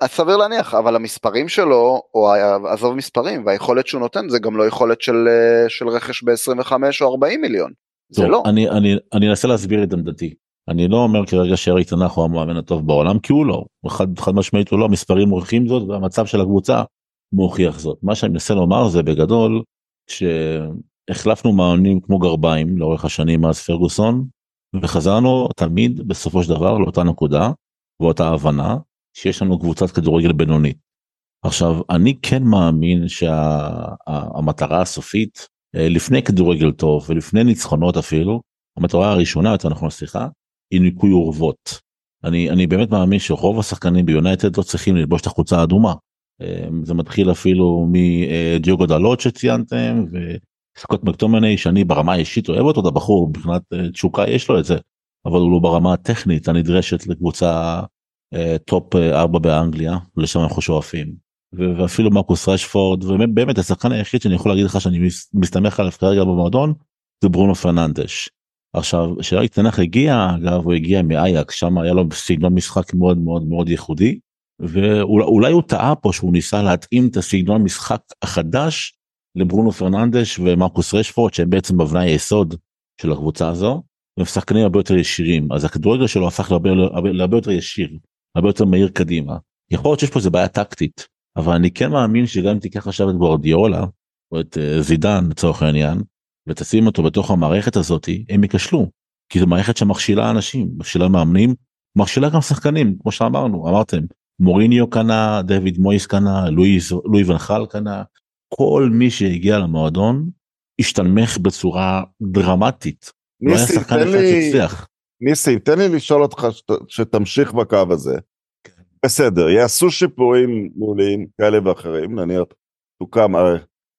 אז סביר להניח, אבל המספרים שלו, או עזוב מספרים, והיכולת שהוא נותן זה גם לא יכולת של, אה, של רכש ב-25 או 40 מיליון. זה לא. אני, אני, אני אנסה להסביר את עמדתי. אני לא אומר כרגע שאריק תנח הוא המאמן הטוב בעולם כי הוא לא. חד, חד משמעית הוא לא, המספרים מוכיחים זאת והמצב של הקבוצה מוכיח זאת. מה שאני מנסה לומר זה בגדול שהחלפנו מאמנים כמו גרביים לאורך השנים מאז פרגוסון וחזרנו תמיד בסופו של דבר לאותה נקודה ואותה הבנה שיש לנו קבוצת כדורגל בינונית. עכשיו אני כן מאמין שהמטרה הסופית אה, לפני כדורגל טוב ולפני ניצחונות אפילו המטרה הראשונה יותר נכון סליחה היא ניקוי אורוות. אני אני באמת מאמין שרוב השחקנים ביונייטד לא צריכים ללבוש את החולצה האדומה. אה, זה מתחיל אפילו מדיוגו דלות שציינתם וסקוט מקטומני שאני ברמה האישית אוהב אותו את הבחור מבחינת אה, תשוקה יש לו את זה אבל הוא לא ברמה הטכנית הנדרשת לקבוצה אה, טופ 4 באנגליה לשם אנחנו שואפים. ואפילו מרקוס רשפורד ובאמת השחקן היחיד שאני יכול להגיד לך שאני מס- מסתמך עליו כרגע במועדון זה ברונו פרננדש. עכשיו כשאריק טן האח הגיע אגב הוא הגיע מאייקס שם היה לו סגנון משחק מאוד מאוד מאוד ייחודי ואולי הוא טעה פה שהוא ניסה להתאים את הסגנון משחק החדש לברונו פרננדש ומרקוס רשפורד שהם בעצם אבני היסוד של הקבוצה הזו. הם שחקנים הרבה יותר ישירים אז הכדורגל שלו הפך להרבה, להרבה יותר ישיר הרבה יותר מהיר קדימה. יכול להיות שיש פה איזה בעיה טקטית אבל אני כן מאמין שגם אם תיקח עכשיו את גוורדיולה או את אה, זידן לצורך העניין ותשים אותו בתוך המערכת הזאתי הם ייכשלו כי זו מערכת שמכשילה אנשים מכשילה מאמנים מכשילה גם שחקנים כמו שאמרנו אמרתם מוריניו קנה דויד מויס קנה לואיז לואי ונחל קנה כל מי שהגיע למועדון השתנמך בצורה דרמטית לא היה ניסי, שחקן אחד לי, שהצליח. ניסי, תן לי לשאול אותך שת, שתמשיך בקו הזה. בסדר, יעשו שיפורים מוליים כאלה ואחרים, נניח תוקם, הרי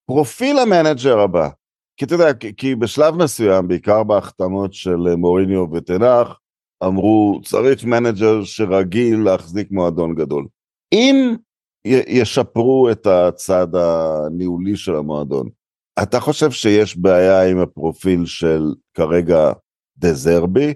פרופיל המנג'ר הבא, כי אתה יודע, כי, בשלב מסוים, בעיקר בהחתמות של מוריניו ותנח, אמרו צריך מנג'ר שרגיל להחזיק מועדון גדול. אם ישפרו את הצד הניהולי של המועדון, אתה חושב שיש בעיה עם הפרופיל של כרגע דה זרבי,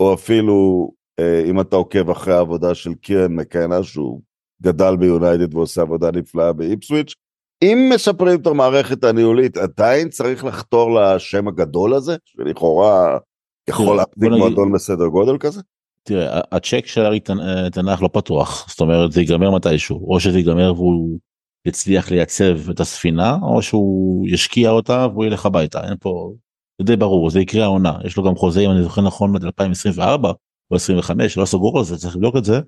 או אפילו אה, אם אתה עוקב אחרי העבודה של קירן מקנה שהוא גדל ביונייטד ועושה עבודה נפלאה באיפסוויץ', אם משפרים את המערכת הניהולית, עדיין צריך לחתור לשם הגדול הזה, שלכאורה יכול להחזיק מועדון בסדר גודל כזה? תראה, הצ'ק של ארי תנ- אה, תנח לא פתוח, זאת אומרת זה ייגמר מתישהו, או שזה ייגמר והוא יצליח לייצב את הספינה, או שהוא ישקיע אותה והוא ילך הביתה, אין פה, זה די ברור, זה יקרה העונה, יש לו גם חוזה אם אני זוכר נכון עד 2024 או 25, לא סגור על זה, צריך לבדוק את זה,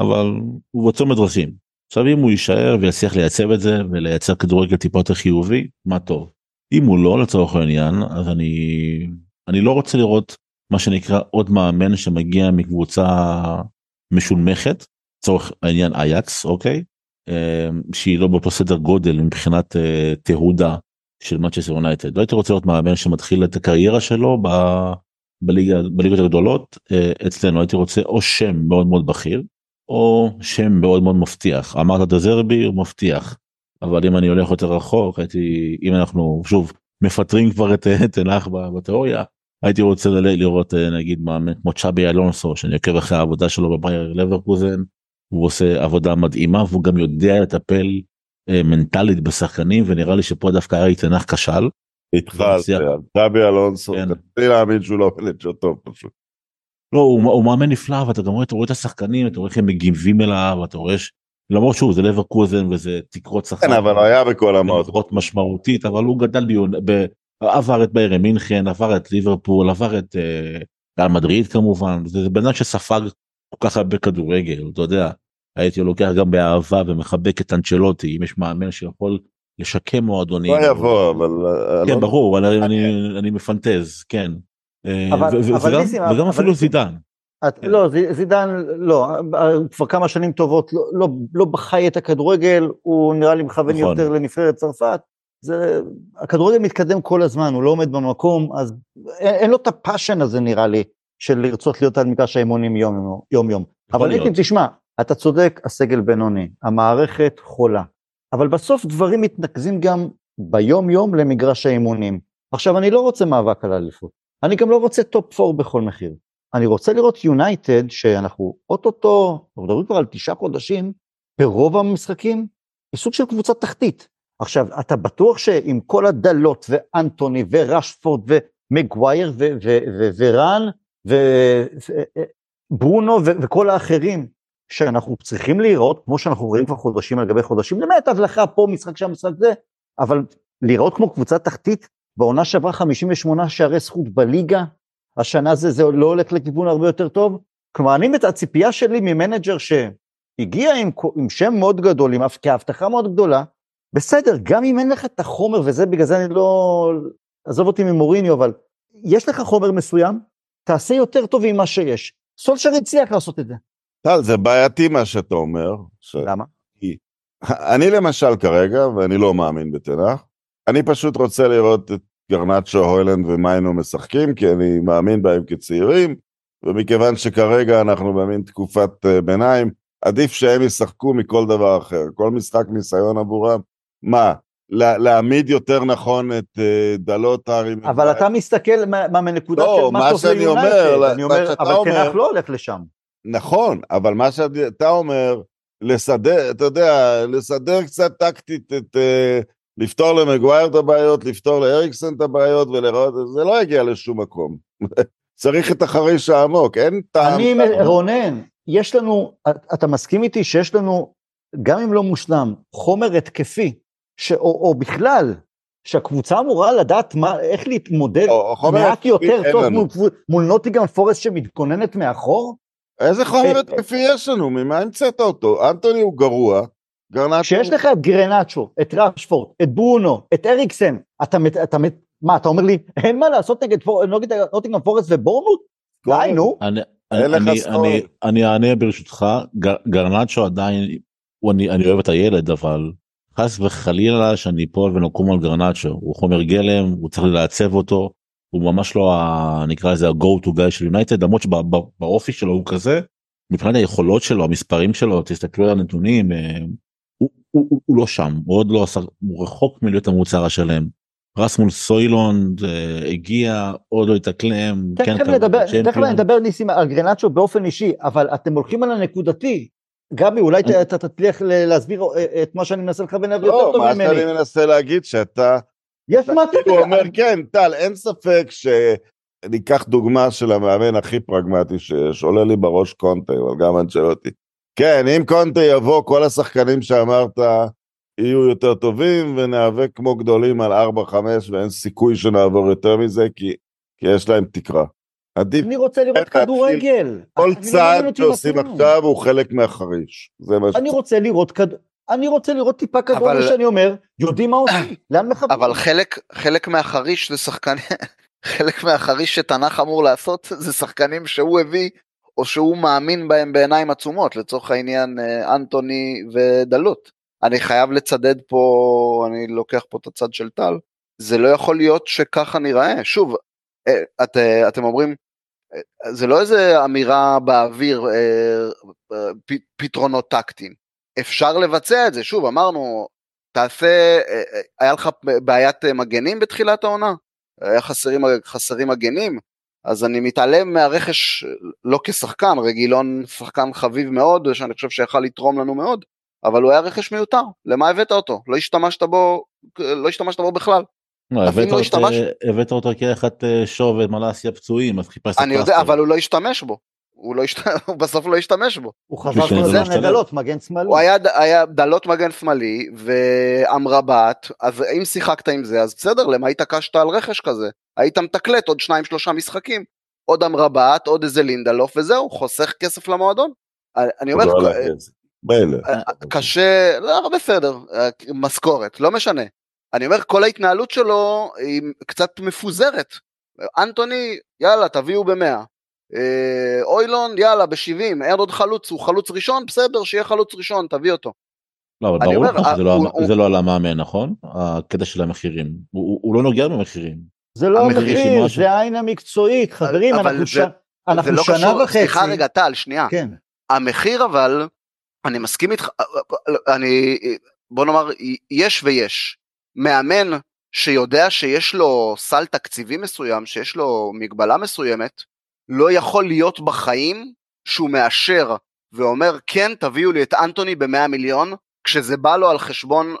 אבל הוא בצומת דרכים. עכשיו אם הוא יישאר ויצליח לייצב את זה ולייצר כדורגל טיפה יותר חיובי, מה טוב. אם הוא לא לצורך העניין, אז אני, אני לא רוצה לראות מה שנקרא עוד מאמן שמגיע מקבוצה משונמכת, לצורך העניין אייקס, אוקיי? אה, שהיא לא באותו סדר גודל מבחינת אה, תהודה של מצ'סטר יונייטד. לא הייתי רוצה לראות מאמן שמתחיל את הקריירה שלו בליגה, בליגות הגדולות אה, אצלנו, הייתי רוצה או שם מאוד מאוד בכיר, או שם מאוד מאוד מבטיח. אמרת דזרבי הוא מבטיח, אבל אם אני הולך יותר רחוק, הייתי, אם אנחנו שוב מפטרים כבר את את טן האח בתיאוריה, הייתי רוצה לראות אה, נגיד מאמן כמו צ'אבי אלונסו שאני עוקב אחרי העבודה שלו בבאייר לברקוזן הוא עושה עבודה מדהימה והוא גם יודע לטפל אה, מנטלית בשחקנים ונראה לי שפה דווקא היה טן האח כשל. איתך על. זה, צ'אבי אלונסו, כן. לי להאמין שהוא לא מנג'ר טוב פשוט. לא הוא, מאמן נפלא ואתה גם רואה, אתה רואה את השחקנים אתה רואה איך הם מגיבים אליו אתה רואה ש... למרות שהוא זה לברקוזן וזה תקרות שכר. כן, אבל היה בכל. לפחות משמעותית אבל הוא גדל ביון. עבר את ביירן מינכן עבר את ליברפול עבר את אה, ריאל מדריד כמובן זה בן אדם שספג כל כך הרבה כדורגל אתה יודע הייתי לוקח גם באהבה ומחבק את אנצ'לוטי אם יש מאמן שיכול לשקם מועדונים. לא יבוא, אבל... אה, כן לא- ברור אני, אני, מפנטז כן. אה, אבל- ו- ו- אבל וגם, ניסים, וגם אבל אפילו זידן. את, כן. לא, זידן, לא, כבר כמה שנים טובות לא, לא, לא בחי את הכדורגל, הוא נראה לי מכוון נכון. יותר לנבחרת צרפת. זה, הכדורגל מתקדם כל הזמן, הוא לא עומד במקום, אז אין, אין לו את הפאשן הזה נראה לי, של לרצות להיות על מגרש האימונים יום יום. יום, יום. יכול אבל. ניסים, תשמע, אתה צודק, הסגל בינוני, המערכת חולה, אבל בסוף דברים מתנקזים גם ביום יום למגרש האימונים. עכשיו, אני לא רוצה מאבק על האליפות, אני גם לא רוצה טופ 4 בכל מחיר. אני רוצה לראות יונייטד, שאנחנו אוטוטו, אנחנו מדברים כבר על תשעה חודשים, ברוב המשחקים, היא סוג של קבוצת תחתית. עכשיו, אתה בטוח שעם כל הדלות, ואנטוני, ורשפורד, ומגווייר, ווראן, וברונו, ו- וכל האחרים, שאנחנו צריכים להיראות, כמו שאנחנו רואים כבר חודשים על גבי חודשים, למעט הבלחה פה, משחק שם, משחק זה, אבל להיראות כמו קבוצת תחתית, בעונה שעברה 58 שערי זכות בליגה, השנה זה, זה לא הולך לכיוון הרבה יותר טוב. כלומר, אני, הציפייה שלי ממנג'ר שהגיע עם, עם שם מאוד גדול, עם הבט- כהבטחה מאוד גדולה, בסדר, גם אם אין לך את החומר, וזה בגלל זה אני לא... עזוב אותי ממוריניו, אבל יש לך חומר מסוים, תעשה יותר טוב עם מה שיש. סולשר הצליח לעשות את זה. טל, זה בעייתי מה שאתה אומר. ש- למה? אני למשל כרגע, ואני לא מאמין בתנח, אני פשוט רוצה לראות את גרנצ'ו, הוילנד ומיינו משחקים, כי אני מאמין בהם כצעירים, ומכיוון שכרגע אנחנו במין תקופת אה, ביניים, עדיף שהם ישחקו מכל דבר אחר. כל משחק ניסיון עבורם. מה, לה, להעמיד יותר נכון את אה, דלות הארי? אבל אתה מסתכל מה, מה מנקודה לא, של מה מה טוב ליונייטד. אומר, אני מה אומר, אבל אומר- תנח לא הולך לשם. נכון, אבל מה שאתה אומר, לסדר, אתה יודע, לסדר קצת טקטית את... אה, לפתור למגווייר את הבעיות, לפתור לאריקסון את הבעיות ולראות, זה לא יגיע לשום מקום. צריך את החריש העמוק, אין טעם. אני, רונן, יש לנו, אתה מסכים איתי שיש לנו, גם אם לא מושלם, חומר התקפי, ש, או, או בכלל, שהקבוצה אמורה לדעת מה, איך להתמודד מעט יותר טוב. מול, מול נוטיגן פורסט שמתכוננת מאחור? איזה חומר התקפי יש לנו? ממה המצאת אותו? אנטוני הוא גרוע, גרנצ'ו... כשיש לך את גרנצ'ו, את רשפורד, את ברונו, את אריקסן, אתה, מת- אתה, מת- מה, אתה אומר לי, אין מה לעשות נגד, נוטיגן פורסט ובורנות? די, נו. אני, אענה ברשותך, גר, גרנצ'ו עדיין, אני אוהב את הילד אבל חס וחלילה שאני אפול ונקום על גרנצ'ו, הוא חומר גלם, הוא צריך לעצב אותו, הוא ממש לא ה, נקרא לזה ה-go to guy של יונייטד, למרות שבאופי שלו הוא כזה, מבחינת היכולות שלו, המספרים שלו, תסתכלו על הנתונים, אה, הוא, הוא, הוא, הוא לא שם, הוא עוד לא עשה, הוא רחוק מלהיות המוצר השלם. רסמול סוילונד אה, הגיע, עוד לא התאקלם, תכף כן, נדבר. תכף נדבר ניסים על גרנצ'ו באופן אישי, אבל אתם הולכים על הנקודתי. גבי, אולי אני- אתה תצליח להסביר אה, את מה שאני מנסה לכוון אליו יותר לא, טוב מה ממני. שאני מנסה להגיד שאתה, יש מצב, הוא אומר כן, טל, אין ספק שניקח דוגמה של המאמן הכי פרגמטי שיש, עולה לי בראש קונטה, אבל גם אנצ'לוטי. כן, אם קונטה יבוא, כל השחקנים שאמרת יהיו יותר טובים, וניאבק כמו גדולים על 4-5, ואין סיכוי שנעבור יותר מזה, כי, כי יש להם תקרה. עדיף, אני רוצה לראות? כדורגל. כל לא צעד שעושים. עכשיו הוא חלק מהחריש. זה מה ש... אני רוצה לראות כד... אני רוצה לראות טיפה כדורגל אבל- שאני אומר, יודעים מה עושים, לאן מכוונים. אבל חלק, חלק מהחריש זה שחקנים, חלק מהחריש שתנח אמור לעשות זה שחקנים שהוא הביא או שהוא מאמין בהם בעיניים עצומות, לצורך העניין אה, אנטוני ודלות. אני חייב לצדד פה, אני לוקח פה את הצד של טל, זה לא יכול להיות שככה נראה. שוב, אה, את, אה, אתם אומרים, זה לא איזה אמירה באוויר, פתרונות טקטיים. אפשר לבצע את זה, שוב, אמרנו, תעשה, אה, אה, היה לך בעיית אה, מגנים בתחילת העונה? היה חסרים, חסרים מגנים? אז אני מתעלם מהרכש, לא כשחקן, רגילון שחקן חביב מאוד, שאני חושב שיכל לתרום לנו מאוד, אבל הוא היה רכש מיותר, למה הבאת אותו? לא השתמשת בו, לא השתמשת בו בכלל. לא, הבאת לא אותו- השתמש- הבאת אותו אה, שוב ומלאסיה פצועים, אז חיפשת אני יודע. אבל הוא לא השתמש בו. הוא, לא השת... הוא בסוף לא השתמש בו. הוא יודע לא משתלם. נדלות, מגן שמאלי. הוא היה, היה דלות מגן שמאלי ואמרבת, אז אם שיחקת עם זה, אז בסדר, למה התעקשת על רכש כזה? היית מתקלט עוד שניים שלושה משחקים, עוד אמרבת, עוד איזה לינדלוף, וזהו, חוסך כסף למועדון. אני אומר. אה, קשה, לא, בסדר, אה, משכורת, לא משנה. אני אומר, כל ההתנהלות שלו היא קצת מפוזרת. אנטוני, יאללה, תביאו במאה. אה, אוילון, יאללה, בשבעים, אין עוד חלוץ, הוא חלוץ ראשון, בסדר, שיהיה חלוץ ראשון, תביא אותו. לא, אבל ברור לך שזה לא לא על המאמן, נכון? הקטע של המחירים. הוא- לא נוגע במחירים. זה לא המחיר המחיר, שימוע זה העין המקצועית, חברים, אנחנו לא שנה וחצי. סליחה רגע, טל, שנייה. כן. המחיר אבל, אני מסכים איתך, אני, בוא נאמר, יש ויש. מאמן שיודע שיש לו סל תקציבי מסוים, שיש לו מגבלה מסוימת, לא יכול להיות בחיים שהוא מאשר ואומר כן תביאו לי את אנטוני במאה מיליון, כשזה בא לו על חשבון,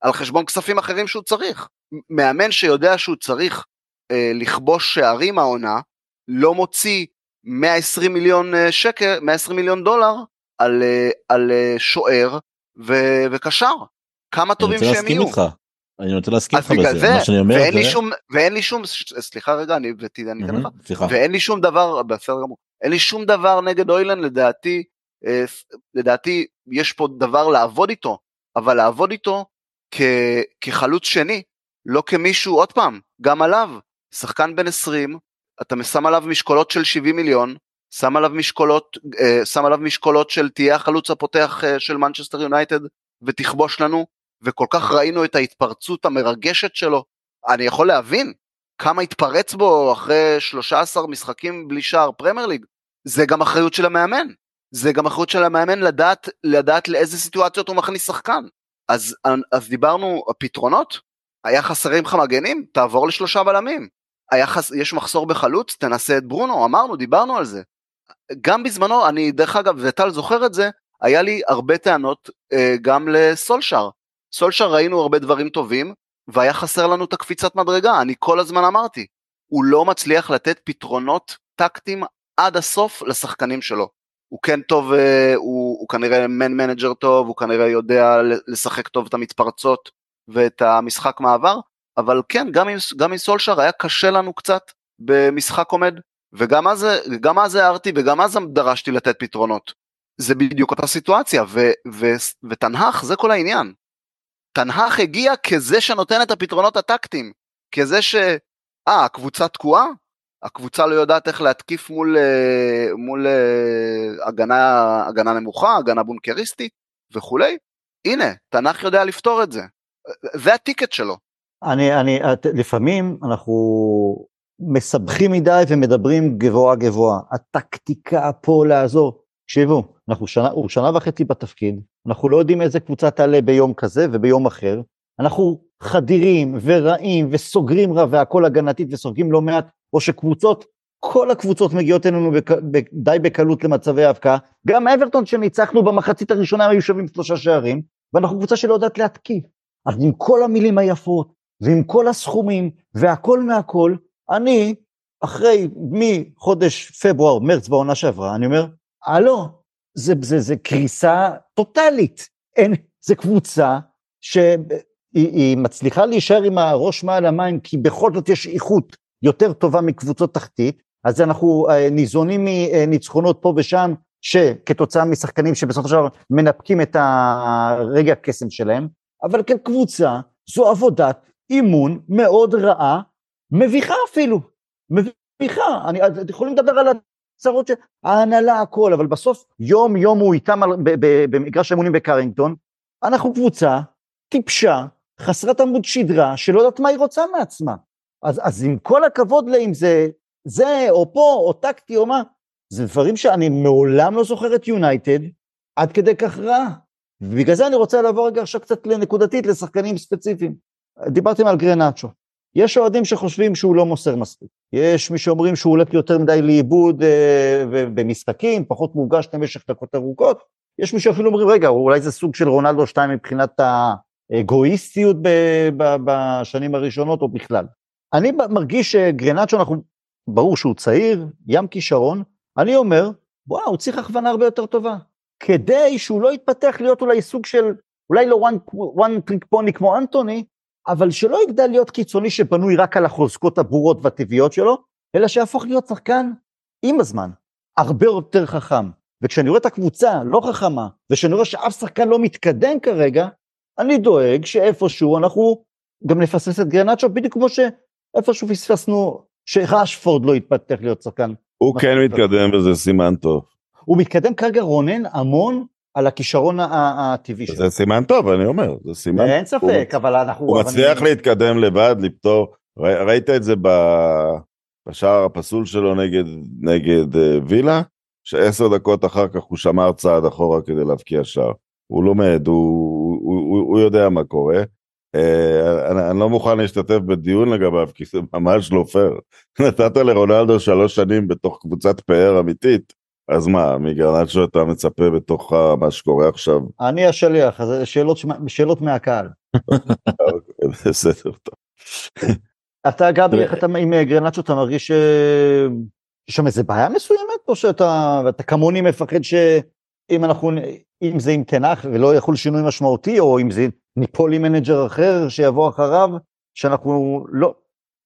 על חשבון כספים אחרים שהוא צריך. מאמן שיודע שהוא צריך אה, לכבוש שערים העונה, לא מוציא 120 מיליון אה, שקל, 120 מיליון דולר על, אה, על אה, שוער ו- וקשר. כמה אני טובים רוצה שהם להסכים יהיו. איתך. אני רוצה להסכים בגלל בזה. זה, מה שאני אומר ואין לי זה... שום, ואין לי שום, סליחה רגע, אני אני אתן לך, מהמם, סליחה. ואין לי שום דבר, בסדר גמור, אין לי שום דבר נגד אוילן, לדעתי, אה, לדעתי יש פה דבר לעבוד איתו, אבל לעבוד איתו כ, כחלוץ שני, לא כמישהו, עוד פעם, גם עליו, שחקן בן 20, אתה שם עליו משקולות של 70 מיליון, שם עליו משקולות, אה, שם עליו משקולות של תהיה החלוץ הפותח אה, של מנצ'סטר יונייטד ותכבוש לנו, וכל כך ראינו את ההתפרצות המרגשת שלו, אני יכול להבין כמה התפרץ בו אחרי 13 משחקים בלי שער פרמייר ליג, זה גם אחריות של המאמן, זה גם אחריות של המאמן לדעת, לדעת לאיזה סיטואציות הוא מכניס שחקן. אז, אז דיברנו, הפתרונות, היה חסרים לך מגנים, תעבור לשלושה בלמים. חס... יש מחסור בחלוץ, תנסה את ברונו, אמרנו, דיברנו על זה. גם בזמנו, אני דרך אגב, וטל זוכר את זה, היה לי הרבה טענות אה, גם לסולשר. סולשר ראינו הרבה דברים טובים, והיה חסר לנו את הקפיצת מדרגה, אני כל הזמן אמרתי, הוא לא מצליח לתת פתרונות טקטיים עד הסוף לשחקנים שלו. הוא כן טוב, אה, הוא, הוא כנראה מן מנג'ר טוב, הוא כנראה יודע לשחק טוב את המתפרצות ואת המשחק מעבר, אבל כן, גם עם, גם עם סולשר היה קשה לנו קצת במשחק עומד, וגם אז, הערתי וגם אז דרשתי לתת פתרונות. זה בדיוק אותה סיטואציה, ו, ו, וטן האח זה כל העניין. טן האח הגיע כזה שנותן את הפתרונות הטקטיים, כזה ש... אה, הקבוצה תקועה? הקבוצה לא יודעת איך להתקיף מול, מול הגנה, הגנה נמוכה, הגנה בונקריסטית וכולי. הנה, תנ"ך יודע לפתור את זה. זה הטיקט שלו. אני, אני, לפעמים אנחנו מסבכים מדי ומדברים גבוהה גבוהה. הטקטיקה פה לעזור. תקשיבו, אנחנו שנה, הוא שנה וחצי בתפקיד, אנחנו לא יודעים איזה קבוצה תעלה ביום כזה וביום אחר. אנחנו חדירים ורעים וסוגרים רע והכל הגנתית וסופגים לא מעט, או שקבוצות כל הקבוצות מגיעות אלינו בק... די בקלות למצבי ההבקעה, גם אברטון שניצחנו במחצית הראשונה היו שווים שלושה שערים, ואנחנו קבוצה שלא יודעת להתקיף. אז עם כל המילים היפות, ועם כל הסכומים, והכל מהכל, אני, אחרי, מחודש פברואר, מרץ בעונה שעברה, אני אומר, הלו, זה, זה, זה קריסה טוטאלית. אין, זה קבוצה שהיא מצליחה להישאר עם הראש מעל המים, כי בכל זאת יש איכות יותר טובה מקבוצות תחתית, אז אנחנו אה, ניזונים מניצחונות פה ושם, שכתוצאה משחקנים שבסופו של דבר מנפקים את הרגע הקסם שלהם, אבל כקבוצה זו עבודת אימון מאוד רעה, מביכה אפילו, מביכה. אני, אתם יכולים לדבר על הצרות של ההנהלה, הכל, אבל בסוף יום יום הוא איתם במגרש האמונים בקרינגטון, אנחנו קבוצה טיפשה, חסרת עמוד שדרה, שלא יודעת מה היא רוצה מעצמה. אז, אז עם כל הכבוד לאם זה זה או פה או טקטי או מה, זה דברים שאני מעולם לא זוכר את יונייטד עד כדי כך רע. ובגלל זה אני רוצה לעבור רגע עכשיו קצת נקודתית לשחקנים ספציפיים. דיברתם על גרנצ'ו. יש אוהדים שחושבים שהוא לא מוסר מספיק. יש מי שאומרים שהוא הולך יותר מדי לאיבוד אה, במשחקים, פחות מורגש למשך דקות ארוכות. יש מי שאפילו אומרים, רגע, אולי זה סוג של רונלדו 2 מבחינת האגואיסטיות בשנים הראשונות או בכלל. אני מרגיש שגרנצ'ו, אנחנו, ברור שהוא צעיר, ים כישרון, אני אומר, וואו, הוא צריך הכוונה הרבה יותר טובה. כדי שהוא לא יתפתח להיות אולי סוג של, אולי לא one, one trick pony כמו אנטוני, אבל שלא יגדל להיות קיצוני שבנוי רק על החוזקות הברורות והטבעיות שלו, אלא שיהפוך להיות שחקן עם הזמן, הרבה יותר חכם. וכשאני רואה את הקבוצה לא חכמה, וכשאני רואה שאף שחקן לא מתקדם כרגע, אני דואג שאיפשהו אנחנו גם נפספס את גרנצ'ו, בדיוק כמו שאיפשהו פספסנו שרשפורד לא יתפתח להיות שחקן. הוא כן מתקדם וזה סימן טוב. הוא מתקדם כרגע רונן המון על הכישרון הטבעי שלו. זה סימן טוב, אני אומר, זה סימן. אין ספק, אבל אנחנו... הוא מצליח להתקדם לבד, לפתור, ראית את זה בשער הפסול שלו נגד, אה, וילה, שעשר דקות אחר כך הוא שמר צעד אחורה כדי להבקיע שער. הוא לומד, הוא, יודע מה קורה. Uh, אני, אני לא מוכן להשתתף בדיון לגביו, כי זה ממש לא פייר. נתת לרונלדו שלוש שנים בתוך קבוצת פאר אמיתית, אז מה, מגרנצ'ו אתה מצפה בתוך מה שקורה עכשיו? אני השליח, אז שאלות, שאלות מהקהל. בסדר, טוב. אתה גבי, איך אתה עם גרנצ'ו, אתה מרגיש שיש שם איזה בעיה מסוימת, או שאתה אתה כמוני מפחד שאם אנחנו, אם זה עם טן האח ולא יחול שינוי משמעותי, או אם זה ניפול עם מנג'ר אחר שיבוא אחריו, שאנחנו לא,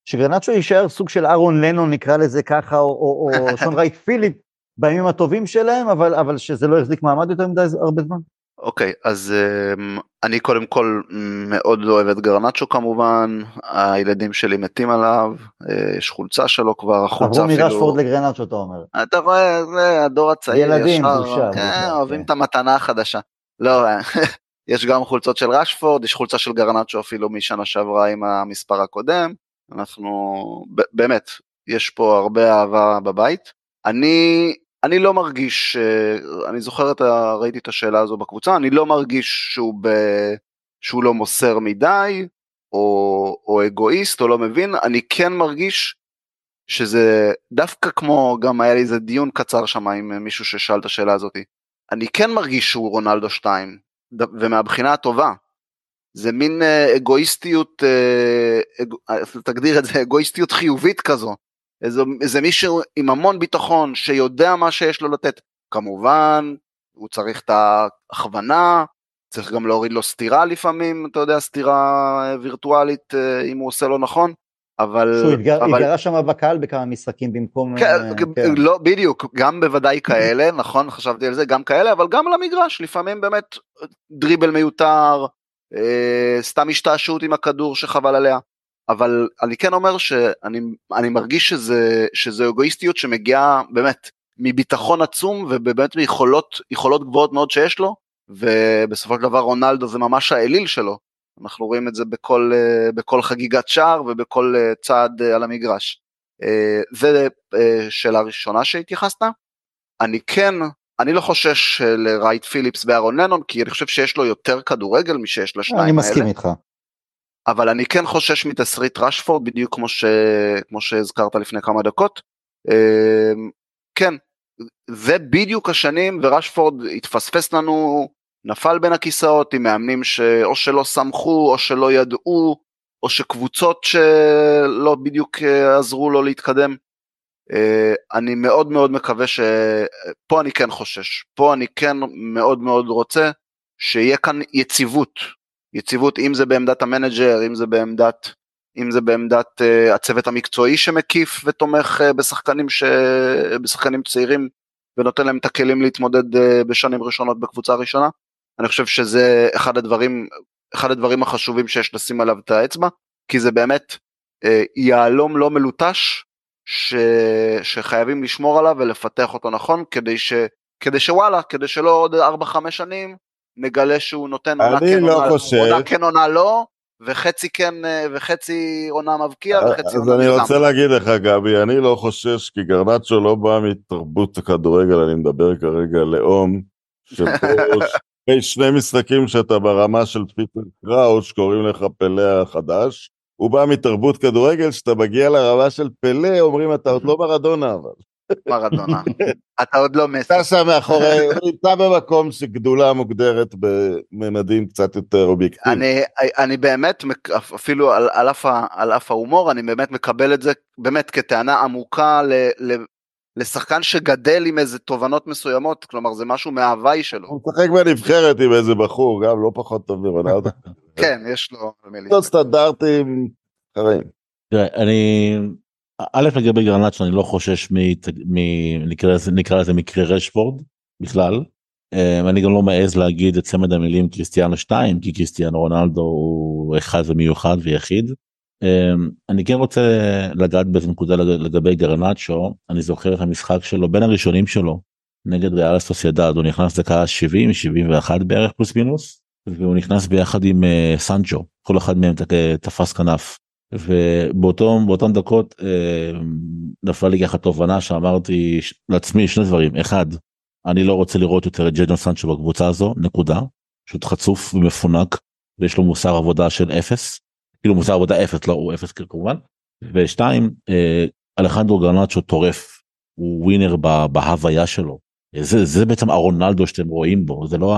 שגרנצ'ו יישאר סוג של אהרון לנון, נקרא לזה ככה, או, או, או שון רייט פיליפ, בימים הטובים שלהם, אבל, אבל שזה לא יחזיק מעמד יותר מדי הרבה זמן. אוקיי, okay, אז um, אני קודם כל מאוד אוהב את גרנצ'ו כמובן, הילדים שלי מתים עליו, אה, יש חולצה שלו כבר, החולצה אפילו... עברו מרשפורד לגרנצ'ו אתה אומר. אתה רואה, זה הדור הצעיר ילדים, ישר, בושה. כן, בושה, אוהבים. את המתנה החדשה. לא, יש גם חולצות של רשפורד, יש חולצה של גרנצ'ו אפילו משנה שעברה עם המספר הקודם, אנחנו, באמת, יש פה הרבה אהבה בבית. אני אני לא מרגיש, אה, אני זוכר את ה... ראיתי את השאלה הזו בקבוצה, אני לא מרגיש שהוא, ב, שהוא לא מוסר מדי, או, או אגואיסט, או לא מבין, אני כן מרגיש שזה דווקא כמו, גם היה לי איזה דיון קצר שם עם מישהו ששאל את השאלה הזאתי, אני כן מרגיש שהוא רונלדו 2, ומהבחינה הטובה. זה מין אה, אגואיסטיות, אה, אג... תגדיר את זה, אגואיסטיות חיובית כזו, איזה, איזה מישהו עם המון ביטחון שיודע מה שיש לו לתת. כמובן, הוא צריך את ההכוונה, צריך גם להוריד לו סטירה לפעמים, אתה יודע, סטירה וירטואלית אה, אם הוא עושה לא נכון, אבל... שהוא התגר, אבל... התגרה שם בקהל בכמה משחקים במקום... כן, אה, כן. לא, בדיוק, גם בוודאי כאלה, נכון, חשבתי על זה, גם כאלה, אבל גם על המגרש, לפעמים באמת דריבל מיותר, אה, סתם השתעשעות עם הכדור שחבל עליה. אבל אני כן אומר שאני מרגיש שזה, שזה אגואיסטיות שמגיעה באמת מביטחון עצום ובאמת מיכולות יכולות גבוהות מאוד שיש לו ובסופו של דבר רונלדו זה ממש האליל שלו אנחנו רואים את זה בכל, בכל חגיגת שער ובכל צעד על המגרש. זה שאלה ראשונה שהתייחסת. אני כן, אני לא חושש לרייט פיליפס ואהרון לנון כי אני חושב שיש לו יותר כדורגל משש לשניים האלה. אני מסכים איתך. אבל אני כן חושש מתסריט רשפורד בדיוק כמו, ש... כמו שהזכרת לפני כמה דקות, אה, כן, זה בדיוק השנים ורשפורד התפספס לנו, נפל בין הכיסאות עם מאמנים שאו שלא שמחו או שלא ידעו או שקבוצות שלא בדיוק אה, עזרו לו להתקדם. אה, אני מאוד מאוד מקווה ש... פה אני כן חושש, פה אני כן מאוד מאוד רוצה שיהיה כאן יציבות, יציבות אם זה בעמדת המנג'ר, אם זה בעמדת, אם זה בעמדת uh, הצוות המקצועי שמקיף ותומך uh, בשחקנים, ש... בשחקנים צעירים ונותן להם את הכלים להתמודד uh, בשנים ראשונות בקבוצה הראשונה. אני חושב שזה אחד הדברים, אחד הדברים החשובים שיש לשים עליו את האצבע, כי זה באמת uh, יהלום לא מלוטש ש... שחייבים לשמור עליו ולפתח אותו נכון כדי, ש... כדי שוואלה, כדי שלא עוד 4-5 שנים נגלה שהוא נותן עונה כן, לא עונה, כן עונה לא, וחצי כן אה, וחצי עונה מבקיע וחצי אז עונה אני נלחם. רוצה להגיד לך גבי, אני לא חושש כי גרנצ'ו לא בא מתרבות הכדורגל, אני מדבר כרגע לאום, אחרי שני משחקים שאתה ברמה של פיטר קראוש, קוראים לך פלא החדש, הוא בא מתרבות כדורגל, שאתה מגיע לרמה של פלא, אומרים אתה עוד לא מרדונה אבל. מרדונה. אתה עוד לא מסי. אתה שם מאחורי, הוא נמצא במקום שגדולה מוגדרת בממדים קצת יותר אובייקטיביים. אני, אני באמת, אפילו על, על, אף על אף ההומור, אני באמת מקבל את זה באמת כטענה עמוקה ל, ל, לשחקן שגדל עם איזה תובנות מסוימות, כלומר זה משהו מההוואי שלו. הוא משחק בנבחרת עם איזה בחור, גם לא פחות טוב מרונלדו. כן, יש לו... מילים. לא סטנדרטים חיים. תראה, אני, א' לגבי גרנצ'ו אני לא חושש מ... מ- נקרא לזה- מקרה רשפורד בכלל. אה, אני גם לא מעז להגיד את צמד המילים קריסטיאנו 2 כי קריסטיאנו רונלדו הוא אחד ומיוחד ויחיד. אה, אני כן רוצה לגעת באיזה נקודה לג- לגבי גרנצ'ו אני זוכר את המשחק שלו בין הראשונים שלו נגד ריאל סוסיידד הוא נכנס דקה 70 71 בערך פלוס מינוס והוא נכנס ביחד עם אה, סנצ'ו כל אחד מהם תפס כנף. ובאותו באותן דקות אה, נפלה לי ככה תובנה שאמרתי ש- לעצמי שני דברים. אחד אני לא רוצה לראות יותר את ג'דון סנצ'ו בקבוצה הזו נקודה. פשוט חצוף ומפונק ויש לו מוסר עבודה של אפס. כאילו מוסר עבודה אפס לא הוא אפס כמובן. ושתיים אה, אלחנדרו גרנצ'ו טורף. הוא ווינר ב- בהוויה שלו. זה זה בעצם הרונלדו שאתם רואים בו. זה לא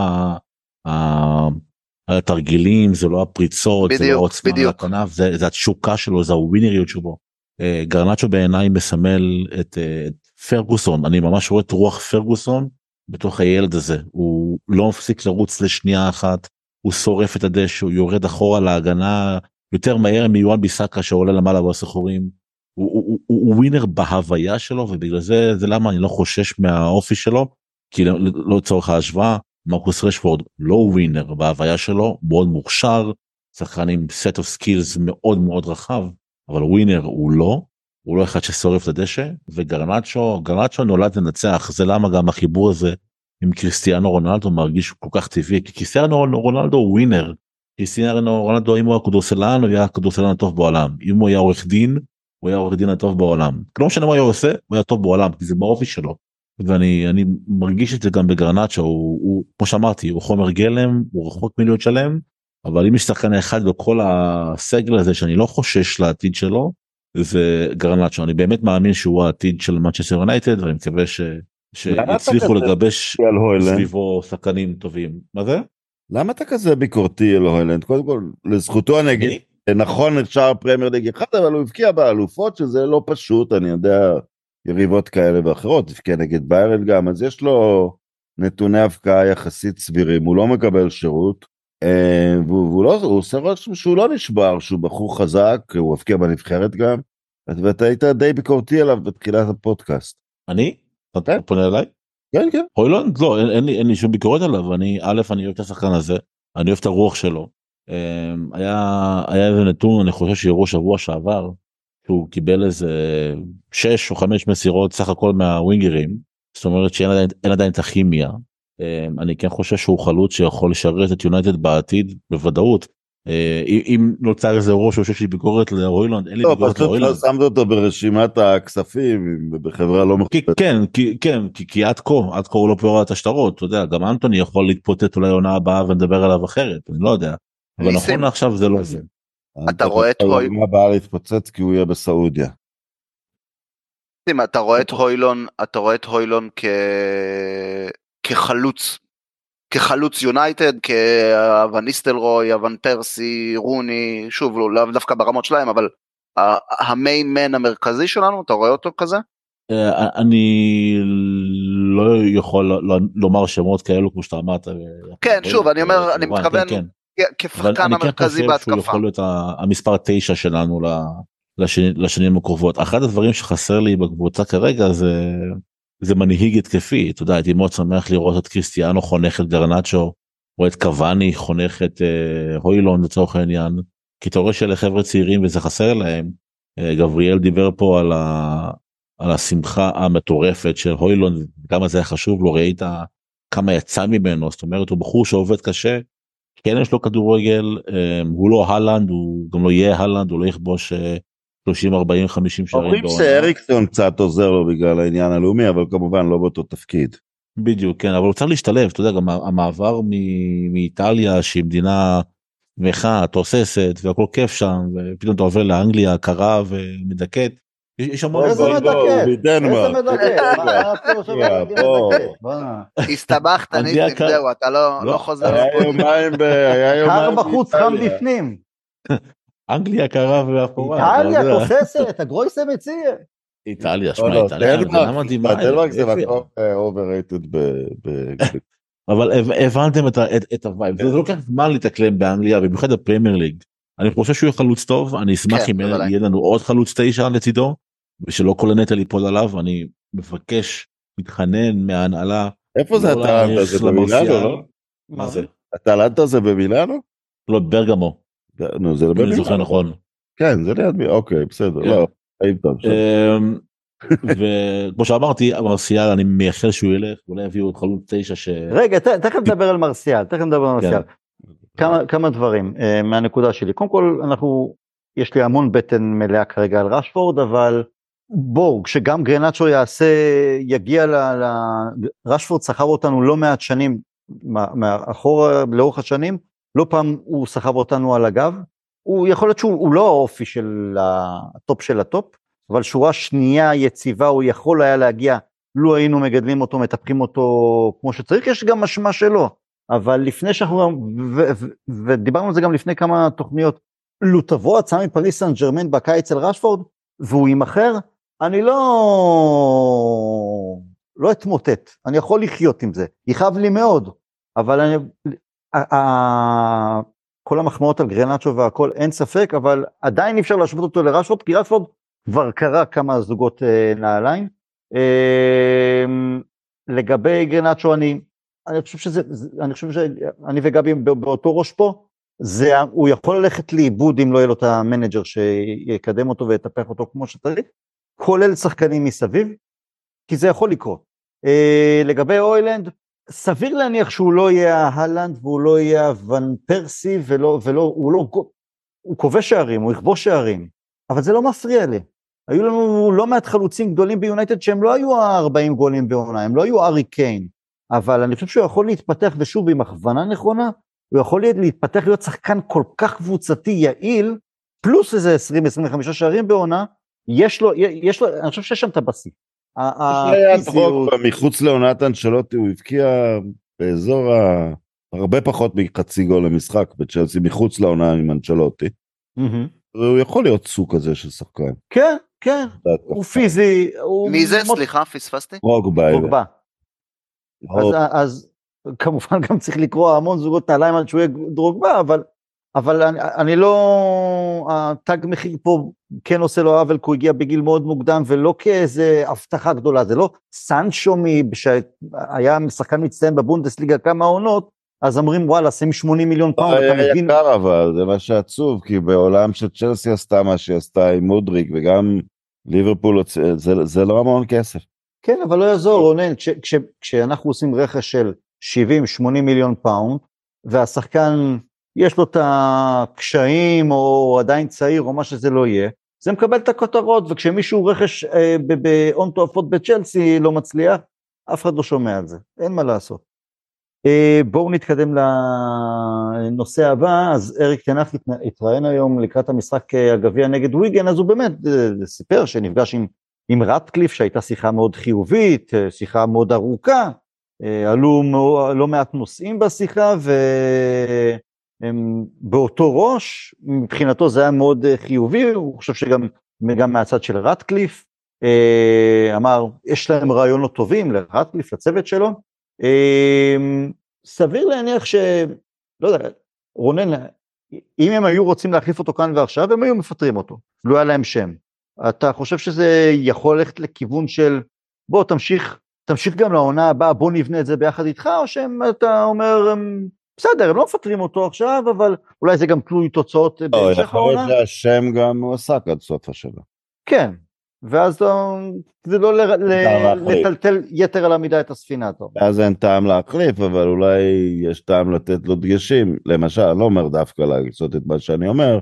ה... התרגילים זה לא הפריצות זה בדיוק, לא העוצמה על. הכנף זה, זה התשוקה שלו זה הווינריות שבו. אה, גרנצ'ו בעיניי מסמל את, אה, את פרגוסון אני ממש רואה את רוח פרגוסון בתוך הילד הזה הוא לא מפסיק לרוץ לשנייה אחת הוא שורף את הדשא הוא יורד אחורה להגנה יותר מהר מיואן ביסאקה שעולה למעלה בסחורים. הוא, הוא, הוא, הוא ווינר בהוויה שלו ובגלל זה זה למה אני לא חושש מהאופי שלו כי לא לא לצורך ההשוואה מרקוס רשפורד לא ווינר בהוויה שלו מאוד מוכשר שחקן עם set of skills מאוד מאוד רחב אבל ווינר הוא לא הוא לא אחד ששורף את הדשא וגרנצ'ו גרנצ'ו נולד לנצח זה למה גם החיבור הזה עם קריסטיאנו רונלדו מרגיש כל כך טבעי כי קריסטיאנו רונלדו הוא ווינר. קריסטיאנו רונלדו אם הוא היה כדורסלן הוא היה הכדורסלן הטוב בעולם אם הוא היה עורך דין הוא היה עורך דין הטוב בעולם לא משנה מה הוא עושה הוא היה טוב בעולם כי זה באופי שלו. ואני אני מרגיש את זה גם בגרנצ'ו הוא, הוא כמו שאמרתי הוא חומר גלם הוא רחוק מלהיות שלם אבל אם יש שחקן אחד בכל הסגל הזה שאני לא חושש לעתיד שלו זה גרנצ'ו אני באמת מאמין שהוא העתיד של מנצ'סטר יונייטד ואני מקווה ש... שיצליחו לגבש. סביבו שחקנים טובים מה זה? למה אתה כזה ביקורתי על הוילנד? קודם כל, לזכותו אני אגיד, נכון אפשר פרמייר ליג אחד, אבל הוא הבקיע באלופות שזה לא פשוט, אני יודע, יריבות כאלה ואחרות, הבקיע נגד ביירן גם, אז יש לו נתוני הבקעה יחסית סבירים, הוא לא מקבל שירות, אה, והוא, והוא לא, הוא עושה רושם שהוא לא נשבר, שהוא בחור חזק, הוא הבקיע בנבחרת גם, ואתה היית די ביקורתי עליו בתחילת הפודקאסט. אני? אתה כן. פונה אליי? כן, כן. הוילנד? לא אין, אין לי אין לי שום ביקורת עליו אני א' אני אוהב את השחקן הזה אני אוהב את הרוח שלו. אמ, היה היה איזה נתון אני חושב שהראו שבוע שעבר שהוא קיבל איזה 6 או 5 מסירות סך הכל מהווינגרים זאת אומרת שאין עדיין, אין עדיין את הכימיה. אמ, אני כן חושב שהוא חלוץ שיכול לשרת את יונייטד בעתיד בוודאות. אה, אם- נוצר איזה ראש שיש לי ביקורת להוילנד אין לי לא, ביקורת פשוט לא להוילנד. שמת אותו ברשימת הכספים בחברה לא מכובדת. כן כן כי, עד כה עד כה הוא לא פירה את השטרות אתה יודע גם אנטוני יכול להתפוצץ אולי עונה הבאה ונדבר עליו אחרת אני לא יודע. אבל. נכון לעכשיו זה לא זה. אתה רואה את הויל- העונה הבאה להתפוצץ כי הוא יהיה בסעודיה. אתה רואה את הוילון, אתה רואה את הוילון כ... כחלוץ, כחלוץ יונייטד, כאבן איסטלרוי, אבן פרסי, רוני, שוב, לא, לאו דווקא ברמות שלהם, אבל המיין מן המרכזי שלנו, אתה רואה אותו כזה? אה, אני לא יכול ל- ל- לומר שמות כאלו כמו שאתה אמרת. כן, שוב, אני אומר, אני כמובן, מתכוון כן, כן. כ- אבל כשחקן אני כן המרכזי חושב שהוא בהתקפה. יכול להיות המספר תשע שלנו ל- לשני- לשנים הקרובות. אחד הדברים שחסר לי בקבוצה כרגע זה זה מנהיג התקפי. אתה יודע, הייתי מאוד שמח לראות את קריסטיאנו חונך את גרנצ'ו, או את קוואני חונך את אה, הוילון לצורך העניין. כי אתה רואה שאלה חבר'ה צעירים וזה חסר להם. אה, גבריאל דיבר פה על, ה... על השמחה המטורפת של הוילון, כמה זה היה חשוב לו, ראית כמה יצא ממנו, זאת אומרת הוא בחור שעובד קשה, כן יש לו כדורגל, אה, הוא לא הלנד, הוא גם לא יהיה הלנד, הוא לא יכבוש אה, 30, 40, 50 שערים אומרים שאריקסון קצת עוזר לו בגלל העניין הלאומי, אבל כמובן לא באותו תפקיד. בדיוק, כן, אבל הוא צריך להשתלב, אתה יודע, גם המעבר מאיטליה שהיא מדינה שמחה, תוססת והכל כיף שם, ופתאום אתה עובר לאנגליה קרה ומדכאת. יש- יש המון איזה דברים. מדכא? מדנמרק. איזה להגיד בוא. מדכאת? בוא'נה. הסתבכת, ניסים, זהו, אתה לא לא, לא חוזר היה. יומיים ב... היה קר בחוץ, חם. בפנים. אנגליה קרה ואפורה. איטליה. תוססת, הגרויסה מציע. איטליה, לא, שמע, איטליה, מדינה דנמרק, מדהימה. דנמרק זה. מקום ב... ב- אבל הב- הבנתם את ה vibe, זה לוקח זמן להתאקלם באנגליה, במיוחד בפרמייר ליג. אני חושב שהוא יהיה חלוץ טוב, אני אשמח כן, אם. יהיה לנו עוד חלוץ תשע לצידו, ושלא כל הנטל ייפול עליו, אני מבקש, מתחנן מההנהלה. איפה זה לא אטלנטה? להאריך זה במילאנו. לא? מה זה? אטלנטה זה במילאנו? לא, ברגמו, נו, זה אם אני זוכר במילאנו. נכון. כן, זה ליד מי... אוקיי, בסדר. כן. לא. בסדר. אמ, וכמו שאמרתי, מרסיאל, אני מייחל שהוא ילך, אולי יביאו את חלוץ תשע ש... רגע, ת- תכף נדבר על מרסיאל, תכף נדבר על כן. מרסיאל. כמה, כמה דברים אה, מהנקודה שלי. קודם כל, אנחנו, יש לי המון בטן מלאה כרגע על רשפורד, אבל בואו, כשגם גרנצ'ו יעשה, יגיע ל... ל... רשפורד סחב אותנו לא מעט שנים מאחורה, לאורך השנים, לא פעם הוא סחב אותנו על הגב. הוא יכול להיות שהוא הוא לא האופי של ה top של ה top, אבל שורה שנייה יציבה הוא יכול היה להגיע, לו היינו מגדלים אותו, מטפחים אותו כמו שצריך, יש גם משמעת שלו. אבל לפני שאנחנו, ו- ו- ודיברנו על זה גם לפני כמה תוכניות, לו תבוא הצעה מפריס סן ג'רמן בקיץ אל רשפורד, והוא יימכר, אני לא, לא אתמוטט, אני יכול לחיות עם זה, יכאב לי מאוד, אבל אני, כל המחמאות על גרנצ'ו והכל, אין ספק, אבל עדיין אי אפשר להשוות אותו לרשפורד, כי רשפורד כבר קרע כמה זוגות אה, נעליים. אה, לגבי גרנצ'ו, אני, אני חושב שזה, זה- אני חושב שאני וגבי בא- באותו ראש פה, זה, הוא יכול ללכת לאיבוד אם לא יהיה לו את המנג'ר שיקדם אותו ויטפח אותו כמו שצריך, כולל שחקנים מסביב, כי זה יכול לקרות. אה, לגבי הוילונד, סביר להניח שהוא לא יהיה ההלנד והוא לא יהיה הוון פרסי ולא, ולא, הוא לא, הוא כובש שערים, הוא יכבוש שערים, אבל זה לא מפריע לי. היו לנו לא מעט חלוצים גדולים ביונייטד שהם לא היו ה-40 גולים בעונה, הם לא היו ארי קיין, אבל אני חושב שהוא יכול להתפתח, ושוב, עם הכוונה נכונה, הוא יכול להתפתח להיות שחקן כל כך קבוצתי יעיל, פלוס איזה 20-25 שערים בעונה, יש לו, יש לו, אני חושב שיש שם את הבסיס. מחוץ לעונת אנשלוטי הוא הבקיע באזור ה... הרבה פחות מחצי גול למשחק בצ'לסי מחוץ לעונה עם אנשלוטי. והוא יכול להיות סוג כזה של שחקן. כן, כן, הוא פיזי, הוא... מי זה? סליחה, פספסתי? פוגבה. אז, אז כמובן גם צריך לקרוא המון זוגות נעליים עד שהוא יהיה דרוגבה, אבל, אבל אני, אני לא, התג מחיר פה כן עושה לו עוול, כי הוא הגיע בגיל מאוד מוקדם, ולא כאיזה הבטחה גדולה, זה לא סנצ'ו שהיה שחקן מצטיין בבונדסליגה כמה עונות, אז אומרים וואלה, שים 80 מיליון פאונד, אתה היה מבין? יקר אבל, זה מה שעצוב, כי בעולם שצ'לסי עשתה מה שהיא עשתה עם מודריק וגם ליברפול, זה, זה לא המון כסף. כן, אבל לא יעזור, רונן, כש, כש, כשאנחנו עושים רכש של 70-80 מיליון פאונד, והשחקן, יש לו את הקשיים, או עדיין צעיר, או מה שזה לא יהיה, זה מקבל את הכותרות, וכשמישהו רכש אה, בהון תועפות בצ'לסי לא מצליח, אף אחד לא שומע על זה, אין מה לעשות. אה, בואו נתקדם לנושא הבא, אז אריק תנח התראיין היום לקראת המשחק אה, הגביע נגד ויגן, אז הוא באמת אה, סיפר שנפגש עם עם רטקליף שהייתה שיחה מאוד חיובית, אה, שיחה מאוד ארוכה, אה, עלו לא מעט נושאים בשיחה והם באותו ראש, מבחינתו זה היה מאוד אה, חיובי, הוא חושב שגם גם מהצד של רטקליף, אמר יש להם רעיונות טובים לרטקליף, לצוות שלו, סביר להניח ש... לא יודע, רונן, אם הם היו רוצים להחליף אותו כאן ועכשיו, הם היו מפטרים אותו, לא היה להם שם. אתה חושב שזה יכול ללכת לכיוון של בוא תמשיך, תמשיך גם לעונה הבאה, בוא נבנה את זה ביחד איתך, או שאתה אומר, בסדר, הם לא מפטרים אותו עכשיו, אבל אולי זה גם תלוי תוצאות לא, בהמשך העונה? יכול להיות שהשם גם מועסק עד סוף השנה. כן, ואז זה לא לטלטל יתר על המידה את הספינה. אז אין טעם להחליף, אבל אולי יש טעם לתת לו דגשים. למשל, אני לא אומר דווקא לעשות את מה שאני אומר,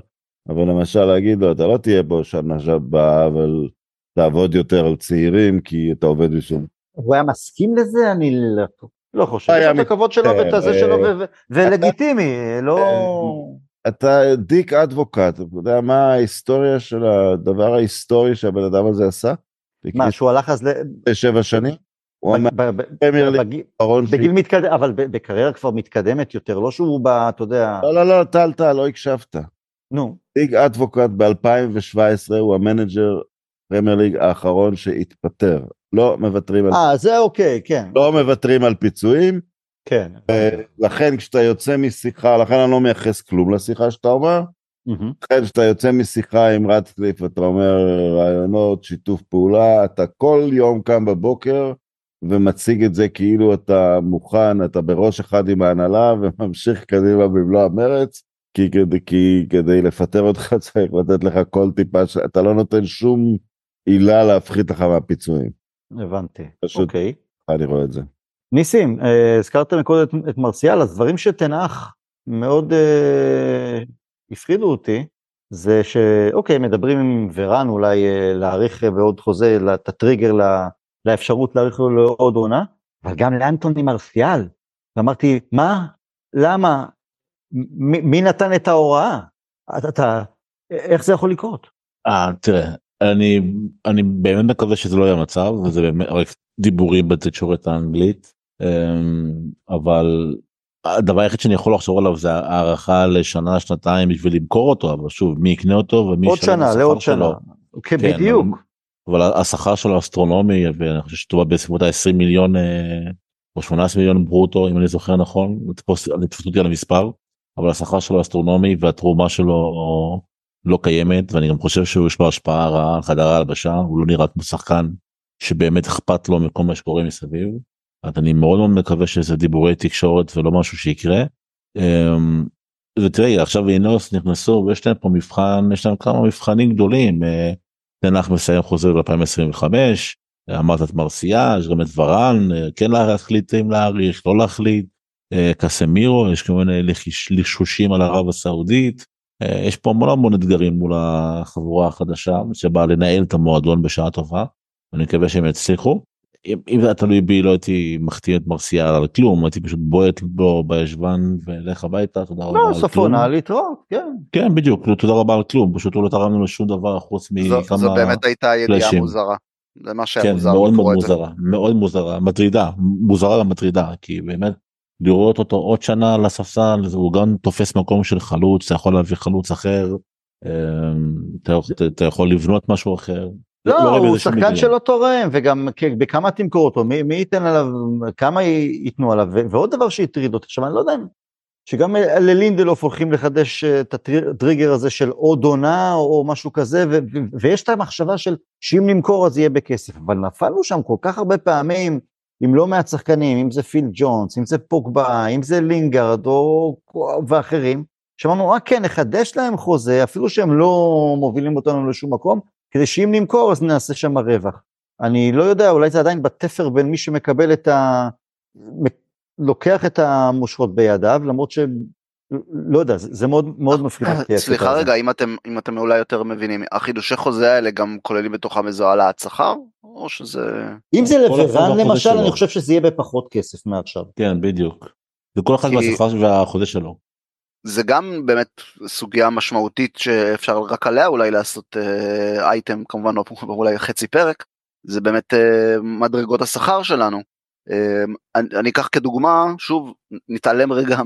אבל למשל להגיד לו, אתה לא תהיה פה שנה הבאה, אבל תעבוד יותר על צעירים, כי אתה עובד בשביל... הוא היה מסכים לזה? אני לא, לא חושב. יש את הכבוד שלו ואת הזה שלו, ולגיטימי, לא... אתה דיק אדבוקט, אתה יודע מה ההיסטוריה של הדבר ההיסטורי שהבן אדם הזה עשה? מה, שהוא הלך אז ל... שבע שנים? בגיל מתקדם, אבל בקריירה כבר מתקדמת יותר, לא שהוא בא, אתה יודע... לא, לא, לא, טל, טל, לא הקשבת. נו. דיק אדבוקט ב-2017 הוא המנג'ר פרמייר ליג האחרון שהתפטר. לא מוותרים על... אה, זה אוקיי, כן. לא מוותרים על פיצויים. כן. לכן כשאתה יוצא משיחה, לכן אני לא מייחס כלום לשיחה שאתה אומר. לכן כשאתה יוצא משיחה עם רטקליף אתה אומר רעיונות, שיתוף פעולה, אתה כל יום קם בבוקר ומציג את זה כאילו אתה מוכן, אתה בראש אחד עם ההנהלה וממשיך קדימה במלוא המרץ, כי, כי, כי כדי לפטר אותך צריך לתת לך כל טיפה, אתה לא נותן שום עילה להפחית לך מהפיצויים. הבנתי, פשוט, אוקיי. אני רואה את זה. ניסים, אה, הזכרתם קודם את, את מרסיאל, אז דברים שתנח מאוד אה, הפחידו אותי, זה שאוקיי, מדברים עם ורן אולי אה, להאריך בעוד חוזה את הטריגר לה, לאפשרות להאריך לו לעוד עונה, אבל גם לאנטוני מרסיאל. ואמרתי, מה? למה? מי, מי נתן את ההוראה? אתה, אתה, איך זה יכול לקרות? אה, תראה, אני, אני באמת מקווה שזה לא יהיה מצב, וזה באמת רק דיבורים בתקשורת האנגלית. אמ, אבל הדבר היחיד שאני יכול לחשוב עליו זה הערכה לשנה שנתיים בשביל למכור אותו אבל שוב מי יקנה אותו ומי עוד שנה לעוד שנה כן, כן בדיוק אבל השכר שלו אסטרונומי ואני חושב שטובה בסביבות ה-20 מיליון אה, או 18 מיליון ברוטו אם אני זוכר נכון תפסו אותי על המספר אבל השכר שלו אסטרונומי והתרומה שלו לא קיימת ואני גם חושב שיש לו השפעה רעה על חדר ההלבשה הוא לא נראה כמו שחקן שבאמת אכפת לו מכל מה שקורה מסביב. אז אני מאוד מאוד מקווה שזה דיבורי תקשורת ולא משהו שיקרה. אמ, ותראי עכשיו אינוס נכנסו ויש להם פה מבחן יש להם כמה מבחנים גדולים אה, תנח מסיים חוזר ב-2025 אמרת את מרסייה יש גם את ורן אה, כן להחליט אם להאריך לא להחליט אה, קסמירו יש כל מיני לחשושים על ערב הסעודית יש פה המון המון אתגרים מול החבורה החדשה שבאה לנהל את המועדון בשעה טובה אני מקווה שהם יצליחו. אם זה היה תלוי בי לא הייתי מחטיא את מרסיאל על כלום הייתי פשוט בועט בו בישבן ולך הביתה תודה רבה על כלום. לא להתראות כן. כן בדיוק תודה רבה על כלום פשוט הוא לא תרם לנו שום דבר חוץ מכמה זו באמת הייתה ידיעה מוזרה. זה מה שהיה כן, מוזר. מאוד מאוד מוזרה מאוד מוזרה מטרידה מוזרה ומטרידה כי באמת לראות אותו עוד שנה על הספסל הוא גם תופס מקום של חלוץ אתה יכול להביא חלוץ אחר אמ, אתה יכול לבנות משהו אחר. לא, לא הוא שחקן שלא תורם, וגם בכמה תמכור אותו, מי, מי ייתן עליו, כמה ייתנו עליו, ועוד דבר שהטריד אותי, עכשיו אני לא יודע שגם ללינדלוף הולכים לחדש אה, את הטריגר הזה של עוד עונה או משהו כזה, ו, ו, ויש את המחשבה של שאם נמכור אז יהיה בכסף, אבל נפלנו שם כל כך הרבה פעמים עם לא מעט שחקנים, אם זה פיל ג'ונס, אם זה פוגבה, אם זה לינגארד או ואחרים, שאמרנו, רק כן, נחדש להם חוזה, אפילו שהם לא מובילים אותנו לשום מקום, כדי שאם נמכור אז נעשה שם רווח. אני לא יודע, אולי זה עדיין בתפר בין מי שמקבל את ה... לוקח את המושכות בידיו, למרות ש... לא יודע, זה מאוד מאוד מפחיד אותי. סליחה רגע, אם אתם, אם אתם אולי יותר מבינים, החידושי חוזה האלה גם כוללים בתוכם איזו העלאת שכר? או שזה... אם זה לברן למשל, אני חושב שזה יהיה בפחות כסף מעכשיו. כן, בדיוק. זה כל אחד מהשכר והחוזה שלו. זה גם באמת סוגיה משמעותית שאפשר רק עליה אולי לעשות אייטם כמובן אולי חצי פרק זה באמת אה, מדרגות השכר שלנו. אה, אני, אני אקח כדוגמה, שוב, נתעלם רגע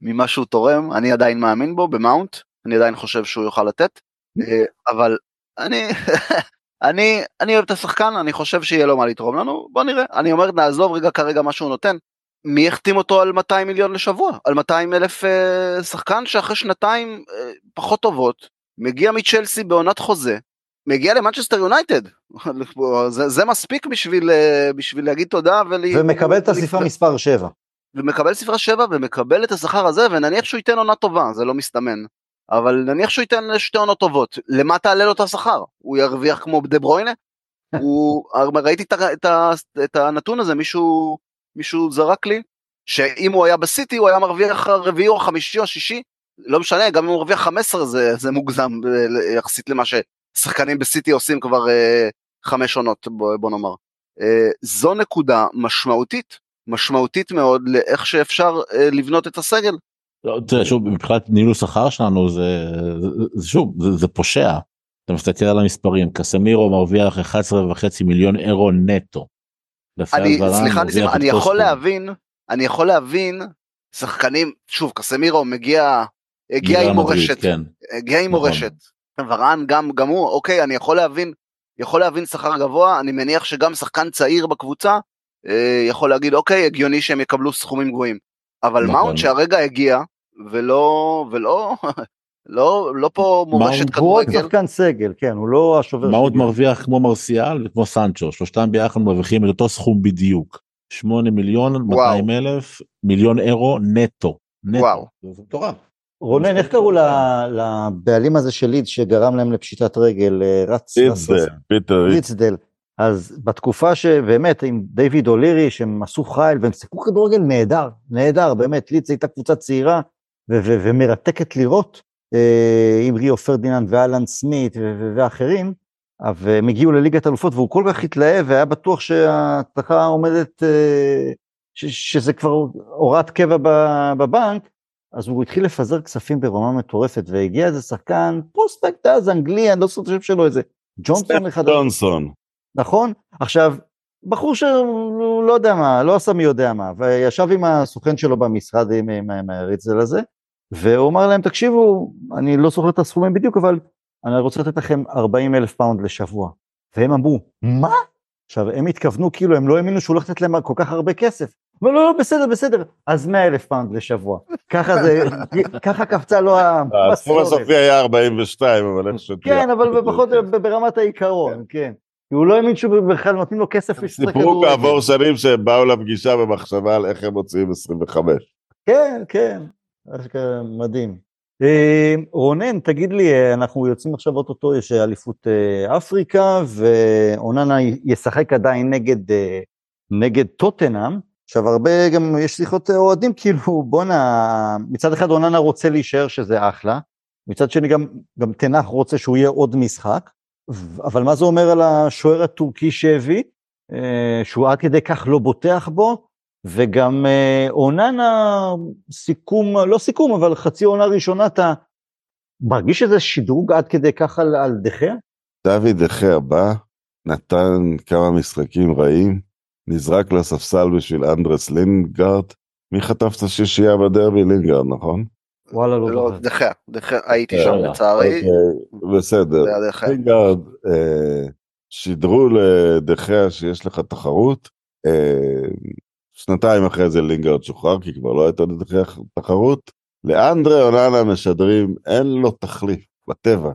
ממה שהוא תורם, אני עדיין מאמין בו, במאונט, אני עדיין חושב שהוא יוכל לתת, אה, אבל אני, אני, אני אוהב את השחקן, אני חושב שיהיה לו מה לתרום לנו, בוא נראה, אני אומר נעזוב רגע כרגע מה שהוא נותן, מי החתים אותו על 200 מיליון לשבוע? על 200 אלף אה, שחקן שאחרי שנתיים אה, פחות טובות, מגיע מצ'לסי בעונת חוזה, מגיע למנצ'סטר יונייטד, זה, זה מספיק בשביל, אה, בשביל להגיד תודה ול... ומקבל את הספרה מספר 7. ומקבל ספרה 7 ומקבל את השכר הזה ונניח שהוא ייתן עונה טובה, זה לא מסתמן. אבל נניח שהוא ייתן שתי עונות טובות, למה תעלה לו את השכר? הוא ירוויח כמו דה ברוינה? הוא, ראיתי את, את, את הנתון הזה, מישהו, מישהו זרק לי, שאם הוא היה בסיטי הוא היה מרוויח רביעי או חמישי או שישי, לא משנה, גם אם הוא מרוויח 15 זה, זה מוגזם יחסית למה ששחקנים בסיטי עושים כבר אה, חמש עונות, בוא, בוא נאמר. אה, זו נקודה משמעותית, משמעותית מאוד לאיך שאפשר אה, לבנות את הסגל. לא, תראה, שוב, מבחינת ניהול השכר שלנו זה, זה, שוב, זה, זה פושע. אתה מסתכל על המספרים, קסמירו מרוויח 11 וחצי מיליון אירו נטו. אני, סליחה ניסים, אני יכול להבין, אני יכול להבין שחקנים, שוב, קסמירו מגיע, הגיע עם מורשת, כן. הגיע עם נכון. מורשת. ורן גם, גם הוא, אוקיי, אני יכול להבין, יכול להבין שכר גבוה, אני מניח שגם שחקן צעיר בקבוצה יכול להגיד, אוקיי, הגיוני שהם יקבלו סכומים גבוהים. אבל נכון. מאונט שהרגע הגיע, ולא, ולא, לא, לא פה מורשת כדורגל. הוא עוד שחקן סגל, כן, הוא לא השובר. מאונט מרוויח כמו מרסיאל וכמו סנצ'ו, שלושתם ביחד מרוויחים את אותו סכום בדיוק. 8 מיליון 200 אלף מיליון אירו נטו. נטו. וואו. זה מטורף. רונן, איך קראו לבעלים הזה של לידס שגרם להם לפשיטת רגל, אה, רץ, ליצדל. אז בתקופה שבאמת עם דיוויד אולירי שהם עשו חייל והם שיחקו כדורגל נהדר, נהדר, באמת, ליץ הייתה קבוצה צעירה ו- ו- ומרתקת לראות אה, עם ריו פרדיננד ואלן סמית ו- ואחרים, והם הגיעו לליגת אלופות והוא כל כך התלהב והיה בטוח שההצלחה עומדת, אה, ש- שזה כבר הוראת קבע בבנק, אז הוא התחיל לפזר כספים ברמה מטורפת והגיע איזה שחקן פרוספקט אז אנגלי, אני לא זוכר את השם שלו, איזה ג'ונסון אחד. ג'ונסון. נכון? עכשיו, בחור שהוא לא יודע מה, לא עשה מי יודע מה, וישב עם הסוכן שלו במשרד, עם, עם, עם הריצל הזה, והוא אמר להם, תקשיבו, אני לא זוכר את הסכומים בדיוק, אבל אני רוצה לתת לכם 40 אלף פאונד לשבוע. והם אמרו, מה? עכשיו, הם התכוונו, כאילו, הם לא האמינו שהוא הולך לתת להם כל כך הרבה כסף. אבל לא, לא, בסדר, בסדר, אז 100 אלף פאונד לשבוע. ככה זה, ככה קפצה לו המסורת. הסכום הסופי היה 42, אבל איך שתהיה. כן, אבל פחות ברמת העיקרון, כן. כי הוא לא האמין שהוא בכלל נותנים לו כסף לשחק כדורגל. סיפרו כעבור שנים שהם באו לפגישה במחשבה על איך הם מוציאים 25. כן, כן, מדהים. אה, רונן, תגיד לי, אנחנו יוצאים עכשיו אוטוטו, יש אליפות אה, אפריקה, ואוננה ישחק עדיין נגד, אה, נגד טוטנאם. עכשיו הרבה גם יש שיחות אוהדים כאילו בואנה מצד אחד אוננה רוצה להישאר שזה אחלה מצד שני גם גם תנח רוצה שהוא יהיה עוד משחק אבל מה זה אומר על השוער הטורקי שהביא, אה, שהוא עד כדי כך לא בוטח בו, וגם אה, אוננה, סיכום, לא סיכום, אבל חצי עונה ראשונה, אתה מרגיש איזה שדרוג עד כדי כך על, על דחיה? דוד דחיה בא, נתן כמה משחקים רעים, נזרק לספסל בשביל אנדרס לינגארד, מי חטף את השישייה בדרבי לינדגארד, נכון? וואלה לא, לא דה חאה, דה חאה, הייתי שם לצערי. אוקיי, בסדר. לינדגארד, אה, שידרו לדה חאה שיש לך תחרות. אה, שנתיים אחרי זה לינדגארד שוחרר כי כבר לא הייתה לדה חאה תחרות. לאנדרי אוננה משדרים אין לו תחליף בטבע,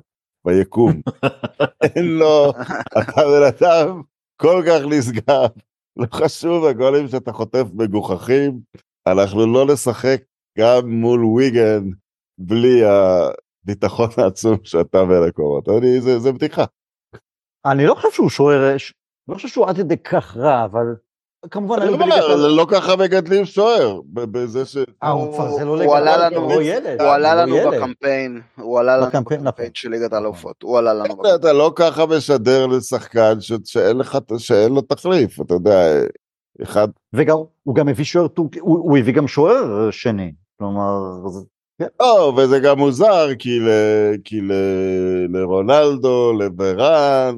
ביקום. אין לו, אתה בן אדם כל כך נשגב. לא חשוב הגולים שאתה חוטף מגוחכים, אנחנו לא נשחק גם מול ויגן, בלי הביטחון העצום שאתה מלקורות. אני, זה, זה בדיחה. אני לא חושב שהוא שוער, לא חושב שהוא עד כדי כך רע, אבל כמובן... אני אומר, לא ככה מגדלים שוער, בזה ש... אה, הוא כבר זה לא לגדל, הוא עלה לנו, הוא עלה לנו בקמפיין, הוא עלה לנו בקמפיין של ליגת האלופות, הוא עלה לנו בקמפיין. אתה לא ככה משדר לשחקן שאין לו תחליף, אתה יודע, אחד... וגם, הוא גם הביא שוער טורקי, הוא הביא גם שוער שני, כלומר... כן. לא, וזה גם מוזר, כי, ל, כי ל, לרונלדו, לברן,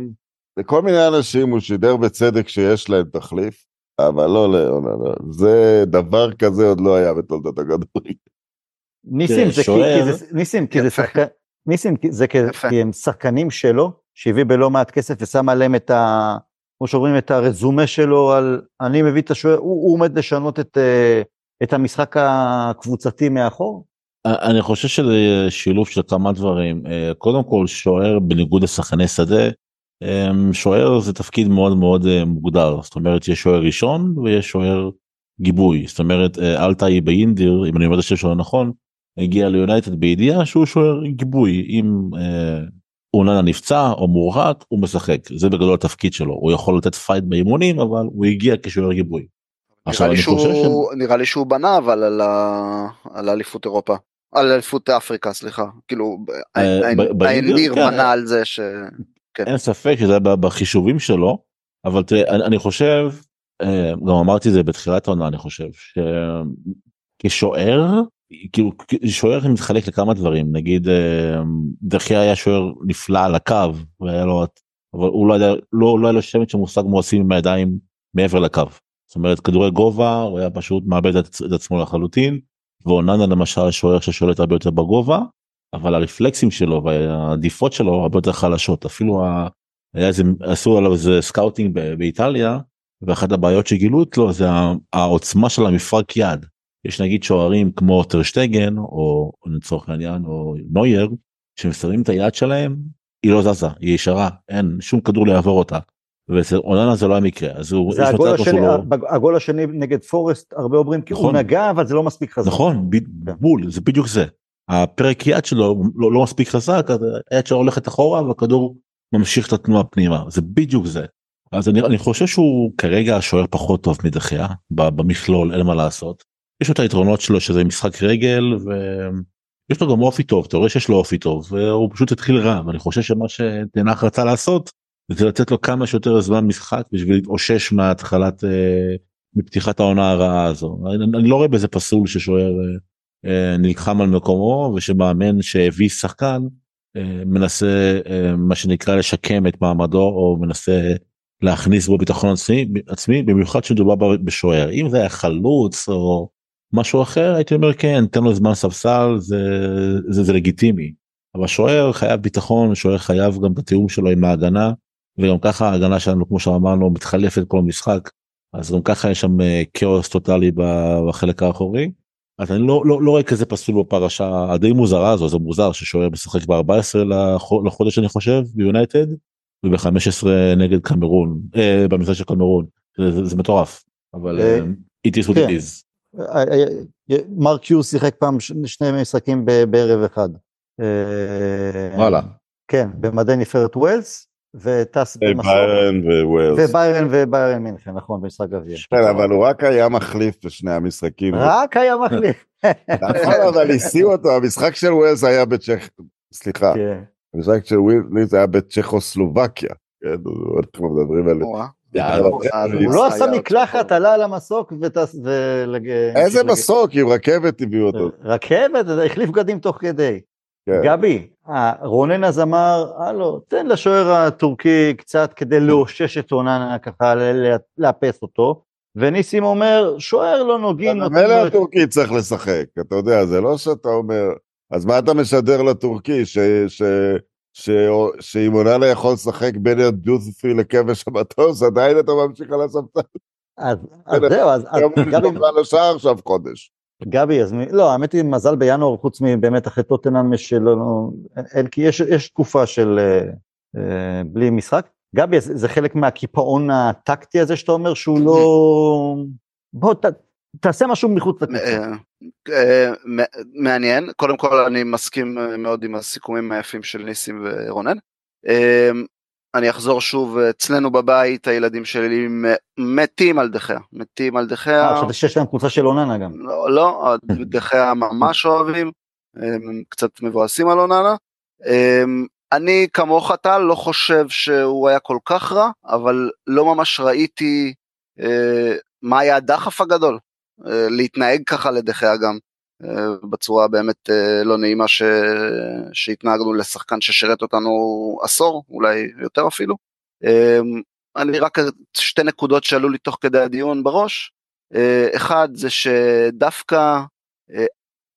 לכל מיני אנשים הוא שידר בצדק שיש להם תחליף, אבל לא לאוננה. זה דבר כזה עוד לא היה בתולדות הכדורגל. ניסים, זה כי- זה- ניסים, כי זה. שחקן, ניסים, זה כי הם שחקנים שלו, שהביא בלא מעט כסף ושם עליהם את ה... כמו שאומרים, את הרזומה שלו על אני מביא את השוער, הוא, הוא עומד לשנות את, אה, את המשחק הקבוצתי מאחור. אני חושב שזה שילוב של כמה דברים. אה, קודם כל שוער בניגוד לשחקני שדה אה, שוער זה תפקיד מאוד מאוד אה, מוגדר. זאת אומרת יש שוער ראשון ויש שוער גיבוי. זאת אומרת אה, אלטאי באינדיר אם אני אומר את השם שלו נכון הגיע ליונייטד בידיעה שהוא שוער גיבוי. אם אה, אוננה נפצע או מורחק הוא משחק. זה בגדול התפקיד שלו. הוא יכול לתת fight באימונים אבל הוא הגיע כשוער גיבוי. נראה לי, שהוא, נראה לי שהוא בנה אבל על, ה... על אליפות אירופה. על אליפות אפריקה סליחה כאילו אה, באינדיר, האינדיר כן. בנה על זה ש... אין ספק שזה היה בחישובים שלו אבל תראה אני, חושב אה, גם אמרתי את זה בתחילת העונה אני חושב שכשוער כאילו שוער מתחלק לכמה דברים נגיד אה, דחיה היה שוער נפלא על הקו והיה לו אבל הוא לא יודע לא, לא היה לו שמץ של מושג מה עושים עם הידיים מעבר לקו. זאת אומרת כדורי גובה הוא היה פשוט מאבד את, עצמו לחלוטין ואוננה למשל שוער ששולט הרבה יותר בגובה אבל הרפלקסים שלו והעדיפות שלו הרבה יותר חלשות אפילו ה... היה איזה עשו עליו איזה scouting באיטליה ואחת הבעיות שגילו אצלו זה העוצמה של המפרק יד. יש נגיד שוערים כמו טר שטגן או לצורך העניין או נוייר שמסתובבים את היד שלהם היא לא זזה היא ישרה אין שום כדור יעבור אותה. ואצל אוננה זה לא המקרה אז הוא זה יש הגול השני, לא- הגול השני נגד פורסט, הרבה אומרים כי הוא נכון. נגע, אבל זה לא מספיק חזק. נכון ב- בול זה בדיוק זה. הפרק יד שלו לא, לא מספיק חזק אז היד שלו הולכת אחורה והכדור ממשיך את התנועה פנימה זה בדיוק זה. אז אני, אני חושב שהוא כרגע השוער פחות טוב מדחיה ב- במכלול אין מה לעשות. יש לו את היתרונות שלו שזה משחק רגל ויש לו גם אופי טוב אתה רואה שיש לו אופי טוב והוא פשוט התחיל רע ואני חושב שמה שתנח רצה לעשות זה לתת לו כמה שיותר זמן משחק בשביל להתאושש מהתחלת אה, מפתיחת העונה הרעה הזו. אני, אני לא רואה בזה פסול ששוער אה, אה, נלחם על מקומו ושמאמן שהביא שחקן מנסה מה שנקרא לשקם את מעמדו או מנסה להכניס בו ביטחון עצמי, עצמי במיוחד שמדובר בשוער. אם זה היה חלוץ או משהו אחר הייתי אומר כן תן לו זמן ספסל זה זה, זה לגיטימי. אבל שוער חייב ביטחון שוער חייב גם בתיאום שלו עם ההגנה וגם ככה ההגנה שלנו כמו שאמרנו מתחלפת כל משחק אז גם ככה יש שם אה, כאוס טוטאלי בחלק האחורי. אז אני לא, לא, לא רואה כזה פסול בפרשה הדי מוזרה הזו זה מוזר ששוער משחק ב-14 לחודש אני חושב ביונייטד וב-15 נגד קמרון אה, במשחק של קמרון זה, זה, זה מטורף אבל אה, אה, it is what כן. it is. אה, אה, מארק יוז שיחק פעם שני משחקים בערב אחד. וואלה. כן, במדי נבחרת ווילס, וטס במסוק. ביירן ווילס. וביירן וביירן מינכן, נכון, במשחק גביע. כן, אבל הוא רק היה מחליף בשני המשחקים. רק היה מחליף. נכון, אבל הסיעו אותו, המשחק של ווילס היה בצ'כ... סליחה, כן. המשחק של ווילס היה בצ'כוסלובקיה. כן, אנחנו מדברים על... יאללה. הוא לא עשה מקלחת, עלה על המסוק וטס... איזה מסוק, עם רכבת הביאו אותו. רכבת, החליף בגדים תוך כדי. כן. גבי, אה, רונן אז אמר, הלו, תן לשוער הטורקי קצת כדי לאושש את אוננה ככה, לאפס אותו, וניסים אומר, שוער לא נוגעים, מילא את- הטורקי צריך לשחק, אתה יודע, זה לא שאתה אומר, אז מה אתה משדר לטורקי, ש- ש- ש- שאם אוננה יכול לשחק בין הדוספי לכבש המטוס, עדיין אתה ממשיך על הספסל. אז אז זהו, אז הוא גבי, נשאר על השער עכשיו חודש. גבי, אז מי- לא, האמת היא, מזל בינואר, חוץ מבאמת אחרי טוטנאם, יש לא, אין- כי יש יש תקופה של אה, אה, בלי משחק. גבי, זה זה חלק מהקיפאון הטקטי הזה שאתה אומר שהוא לא... בוא, ת- תעשה משהו מחוץ לקבוצה. אה, אה, מעניין קודם כל אני מסכים מאוד עם הסיכומים היפים של ניסים ורונן. אה, אני אחזור שוב אצלנו בבית הילדים שלי מתים על דחיה מתים על אה, דחיה חשבתי שיש להם קבוצה של אוננה גם. לא, לא דחיה ממש אוהבים הם קצת מבואסים על אוננה. אני כמוך טל לא חושב שהוא היה כל כך רע אבל לא ממש ראיתי אה, מה היה הדחף הגדול אה, להתנהג ככה לדחיה גם אה, בצורה באמת אה, לא נעימה ש... שהתנהגנו לשחקן ששירת אותנו עשור אולי יותר אפילו. אמ, אני רק שתי נקודות שעלו לי תוך כדי הדיון בראש. אה, אחד זה שדווקא אה,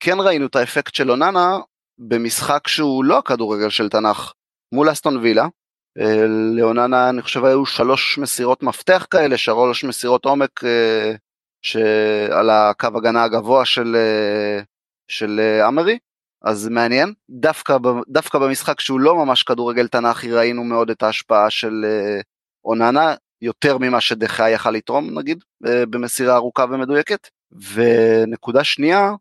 כן ראינו את האפקט של אוננה במשחק שהוא לא הכדורגל של תנ"ך מול אסטון וילה. אה, לאוננה אני חושב היו שלוש מסירות מפתח כאלה, שלוש מסירות עומק שעל הקו הגנה הגבוה של, של אמרי. אז מעניין, דווקא, דווקא במשחק שהוא לא ממש כדורגל תנ"כי ראינו מאוד את ההשפעה של אוננה, יותר ממה שדחה יכל לתרום נגיד במסירה ארוכה ומדויקת. ונקודה שנייה,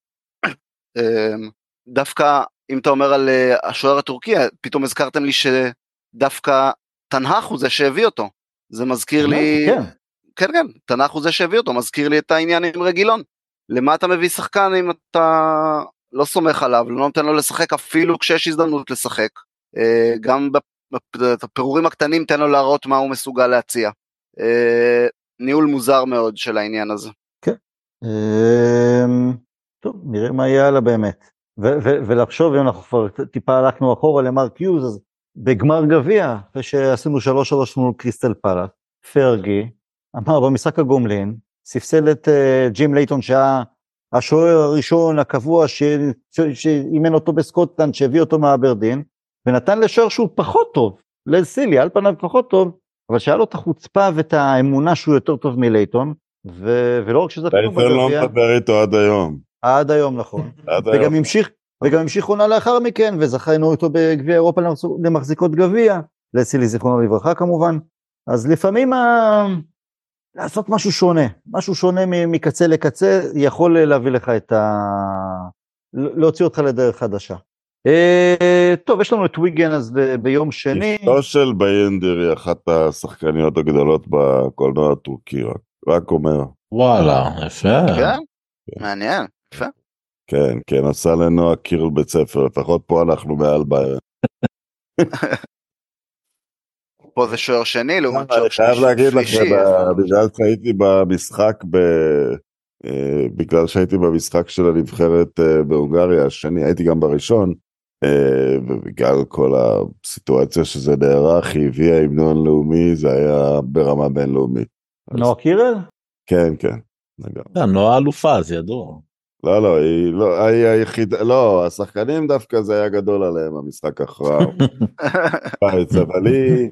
דווקא אם אתה אומר על אה, השוער הטורקי, פתאום הזכרתם לי שדווקא תנהך הוא זה שהביא אותו. זה מזכיר לי... כן. כן, כן, תנ"ך הוא זה שהביא אותו, מזכיר לי את העניין עם רגילון. למה אתה מביא שחקן אם אתה לא סומך עליו, לא נותן לו לשחק אפילו כשיש הזדמנות לשחק. אה, גם בפירורים הקטנים תן לו להראות מה הוא מסוגל להציע. אה, ניהול מוזר מאוד של העניין הזה. כן. אמ, טוב, נראה מה יהיה הלאה באמת. ולחשוב, אם אנחנו כבר טיפה הלכנו אחורה למרק יוז, אז בגמר גביע, אחרי שעשינו 3-3 מול קריסטל פאלה, פרגי אמר במשחק הגומלין, ספסל את uh, ג'ים לייטון שהיה השוער הראשון הקבוע שאימן אותו בסקוטלנד, שהביא אותו מאברדין, ונתן לשוער שהוא פחות טוב, לסילי, על פניו פחות טוב, אבל שהיה לו את החוצפה ואת האמונה שהוא יותר טוב מלייטון, ו- ולא רק שזה. לייטון לא מדבר איתו עד היום. עד היום, נכון. עד וגם היום. המשיך, וגם המשיך עונה לאחר מכן, וזכינו איתו בגביע אירופה למחזיקות גביע, לסילי זיכרונו לברכה כמובן. אז לפעמים ה... לעשות משהו שונה, משהו שונה מקצה לקצה, יכול להביא לך את ה... להוציא אותך לדרך חדשה. אה, טוב, יש לנו את ויגן אז ביום שני. אשתו של ביינדר היא אחת השחקניות הגדולות בקולנוע הטורקי, רק, רק אומר. וואלה, יפה. כן, מעניין, יפה. כן, כן, עשה לנועה קירל בית ספר, לפחות פה אנחנו מעל בעיה. פה זה שוער שני לעומת שוער שלישי. אני חייב להגיד לכם, בגלל שהייתי במשחק ב... אה, בגלל שהייתי במשחק של הנבחרת אה, בהונגריה השני, הייתי גם בראשון, אה, ובגלל כל הסיטואציה שזה נערך, היא הביאה המנון לאומי, זה היה ברמה בינלאומית. נועה קירל? כן, כן. כן, נועה אלופה, זה ידוע. לא, לא, היא לא, היא היחידה, לא, השחקנים דווקא זה היה גדול עליהם, המשחק הכרעה. אבל היא...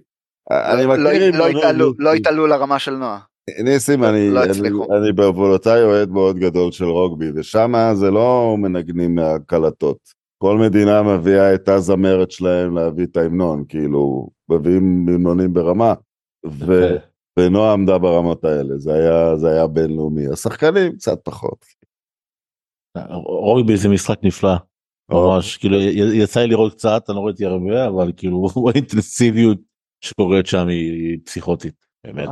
אני לא, מכיר... לא התעלו לרמה של נועה. ניסים, אני, לא אני, אני בעוונותיי אוהד מאוד גדול של רוגבי, ושם זה לא מנגנים מהקלטות. כל מדינה מביאה את הזמרת שלהם להביא את ההמנון, כאילו, מביאים המנונים ברמה, ו, ונועה עמדה ברמות האלה, זה היה, זה היה בינלאומי. השחקנים קצת פחות. רוגבי זה משחק נפלא. ממש כאילו יצא לי לראות קצת אני לא ראיתי הרבה אבל כאילו האינטנסיביות שקורית שם היא פסיכוטית באמת.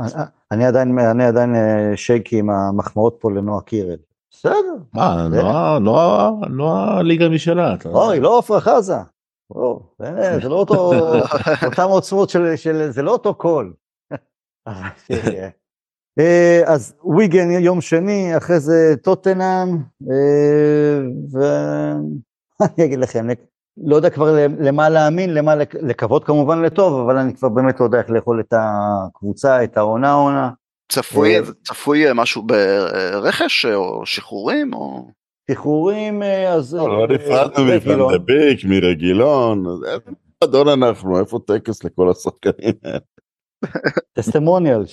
אני עדיין אני עדיין אה, שייקי עם המחמאות פה לנועה קירל. בסדר. מה, נועה, נועה, נועה ליגה משלה. אוי, לא עפרה חזה. זה לא אותו, אותם עוצמות של, זה לא אותו קול. אה, אז ויגן יום שני, אחרי זה טוטנאם, אה, ואני אגיד לכם, לא יודע כבר למה להאמין, למה לקוות כמובן לטוב, אבל אני כבר באמת לא יודע איך לאכול את הקבוצה, את העונה עונה. צפוי, אה, צפוי משהו ברכש או שחרורים או... שחרורים אז... לא, לא נפרדנו מפנדביק, מרגילון, מועדון אנחנו, איפה טקס לכל השחקנים האלה? טסטימוניאל,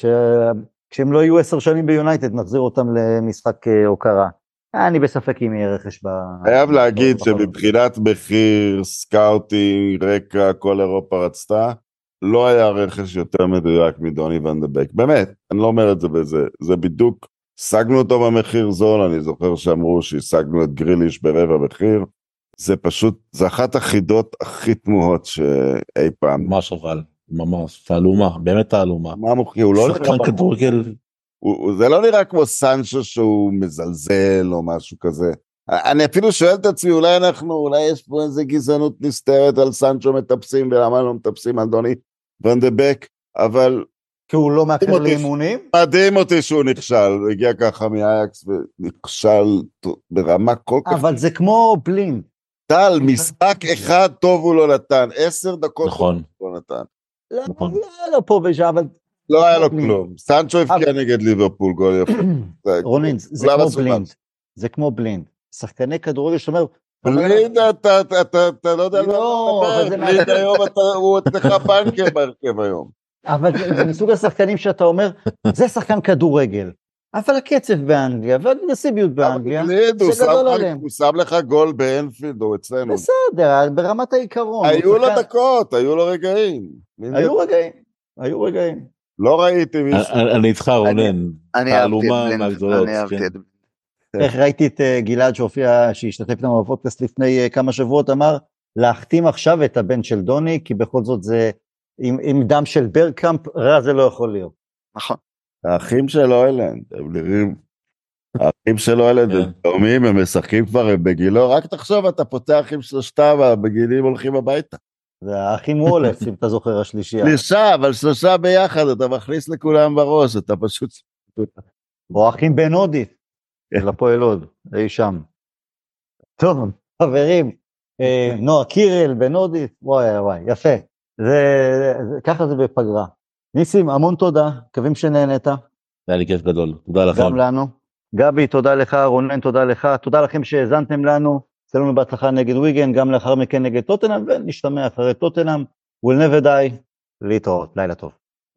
כשהם לא יהיו עשר שנים ביונייטד נחזיר אותם למשחק אה, הוקרה. אני בספק אם יהיה רכש ב... חייב להגיד שמבחינת מחיר, scouting, רקע, כל אירופה רצתה, לא היה רכש יותר מדויק מדוני ואן דה בק. באמת, אני לא אומר את זה בזה, זה בדיוק, השגנו אותו במחיר זול, אני זוכר שאמרו שהשגנו את גריליש ברבע מחיר. זה פשוט, זה אחת החידות הכי תמוהות שאי פעם. ממש אבל. ממש תעלומה באמת תעלומה. מה מוכר? הוא לא נראה כדורגל. זה לא נראה כמו סנצ'ו שהוא מזלזל או משהו כזה. אני אפילו שואל את עצמי אולי אנחנו אולי יש פה איזה גזענות נסתרת על סנצ'ו מטפסים ולמה לא מטפסים על דוני ונדבק אבל. כי הוא לא מאחר לאימונים? מדהים אותי שהוא נכשל, הוא הגיע ככה מאייקס ונכשל ברמה כל כך... אבל זה כמו בלין. טל, משחק אחד טוב הוא לא נתן, עשר דקות נכון. הוא לא נתן. לא, נכון. היה לו פה ושם, אבל לא היה לו. כלום. סנצ'ו הבקיע נגד ליברפול גול יפה. רונן, זה כמו בלינד. זה כמו בלינד. שחקני כדורגל שאומר, בלינד אתה אתה- אתה- אתה לא יודע על מה לא, אתה אבל מדבר. בלינד מה- היום אתה- הוא אצלך בנקר בהרכב היום. אבל זה מסוג השחקנים שאתה אומר, זה שחקן כדורגל. אבל הקצב באנגליה והאגרסיביות באנגליה, זה גדול עליהם. הוא שם לך גול באנפילד או אצלנו. בסדר, ברמת העיקרון. היו לו דקות, היו לו רגעים. היו רגעים, היו רגעים. לא ראיתי מישהו. אני איתך רונן. תעלומה מהגדולות, כן. איך ראיתי את אה, גלעד שהופיע, שהשתתף איתנו בפודקאסט לפני אה, כמה שבועות, אמר להחתים עכשיו את הבן של דוני, כי בכל זאת זה עם, עם דם של ברקאמפ, רע זה לא יכול להיות. נכון. האחים של אוילנד, הם נראים... האחים של אוילנד הם כן. תאומים, הם משחקים כבר הם בגילו, רק תחשוב, אתה פותח עם שלושתם, הבגילים הולכים הביתה. זה האחים וולף, אם אתה זוכר, השלישייה. שלושה, אבל שלושה ביחד, אתה מכניס לכולם בראש, אתה פשוט... או האחים בן הודי. של הפועל הוד, אי שם. טוב, חברים, אה, נועה קירל, בן הודי, וואי וואי, יפה. זה, זה, ככה זה בפגרה. ניסים, המון תודה, מקווים שנהנית. היה לי כיף גדול. תודה לך. גם לנו. גבי, תודה לך, רונן, תודה לך, תודה לכם שהאזנתם לנו, עשינו לנו בהצלחה נגד ויגן, גם לאחר מכן נגד טוטנאם, ונשתמע אחרי טוטנאם, will never die, להתראות, לילה טוב.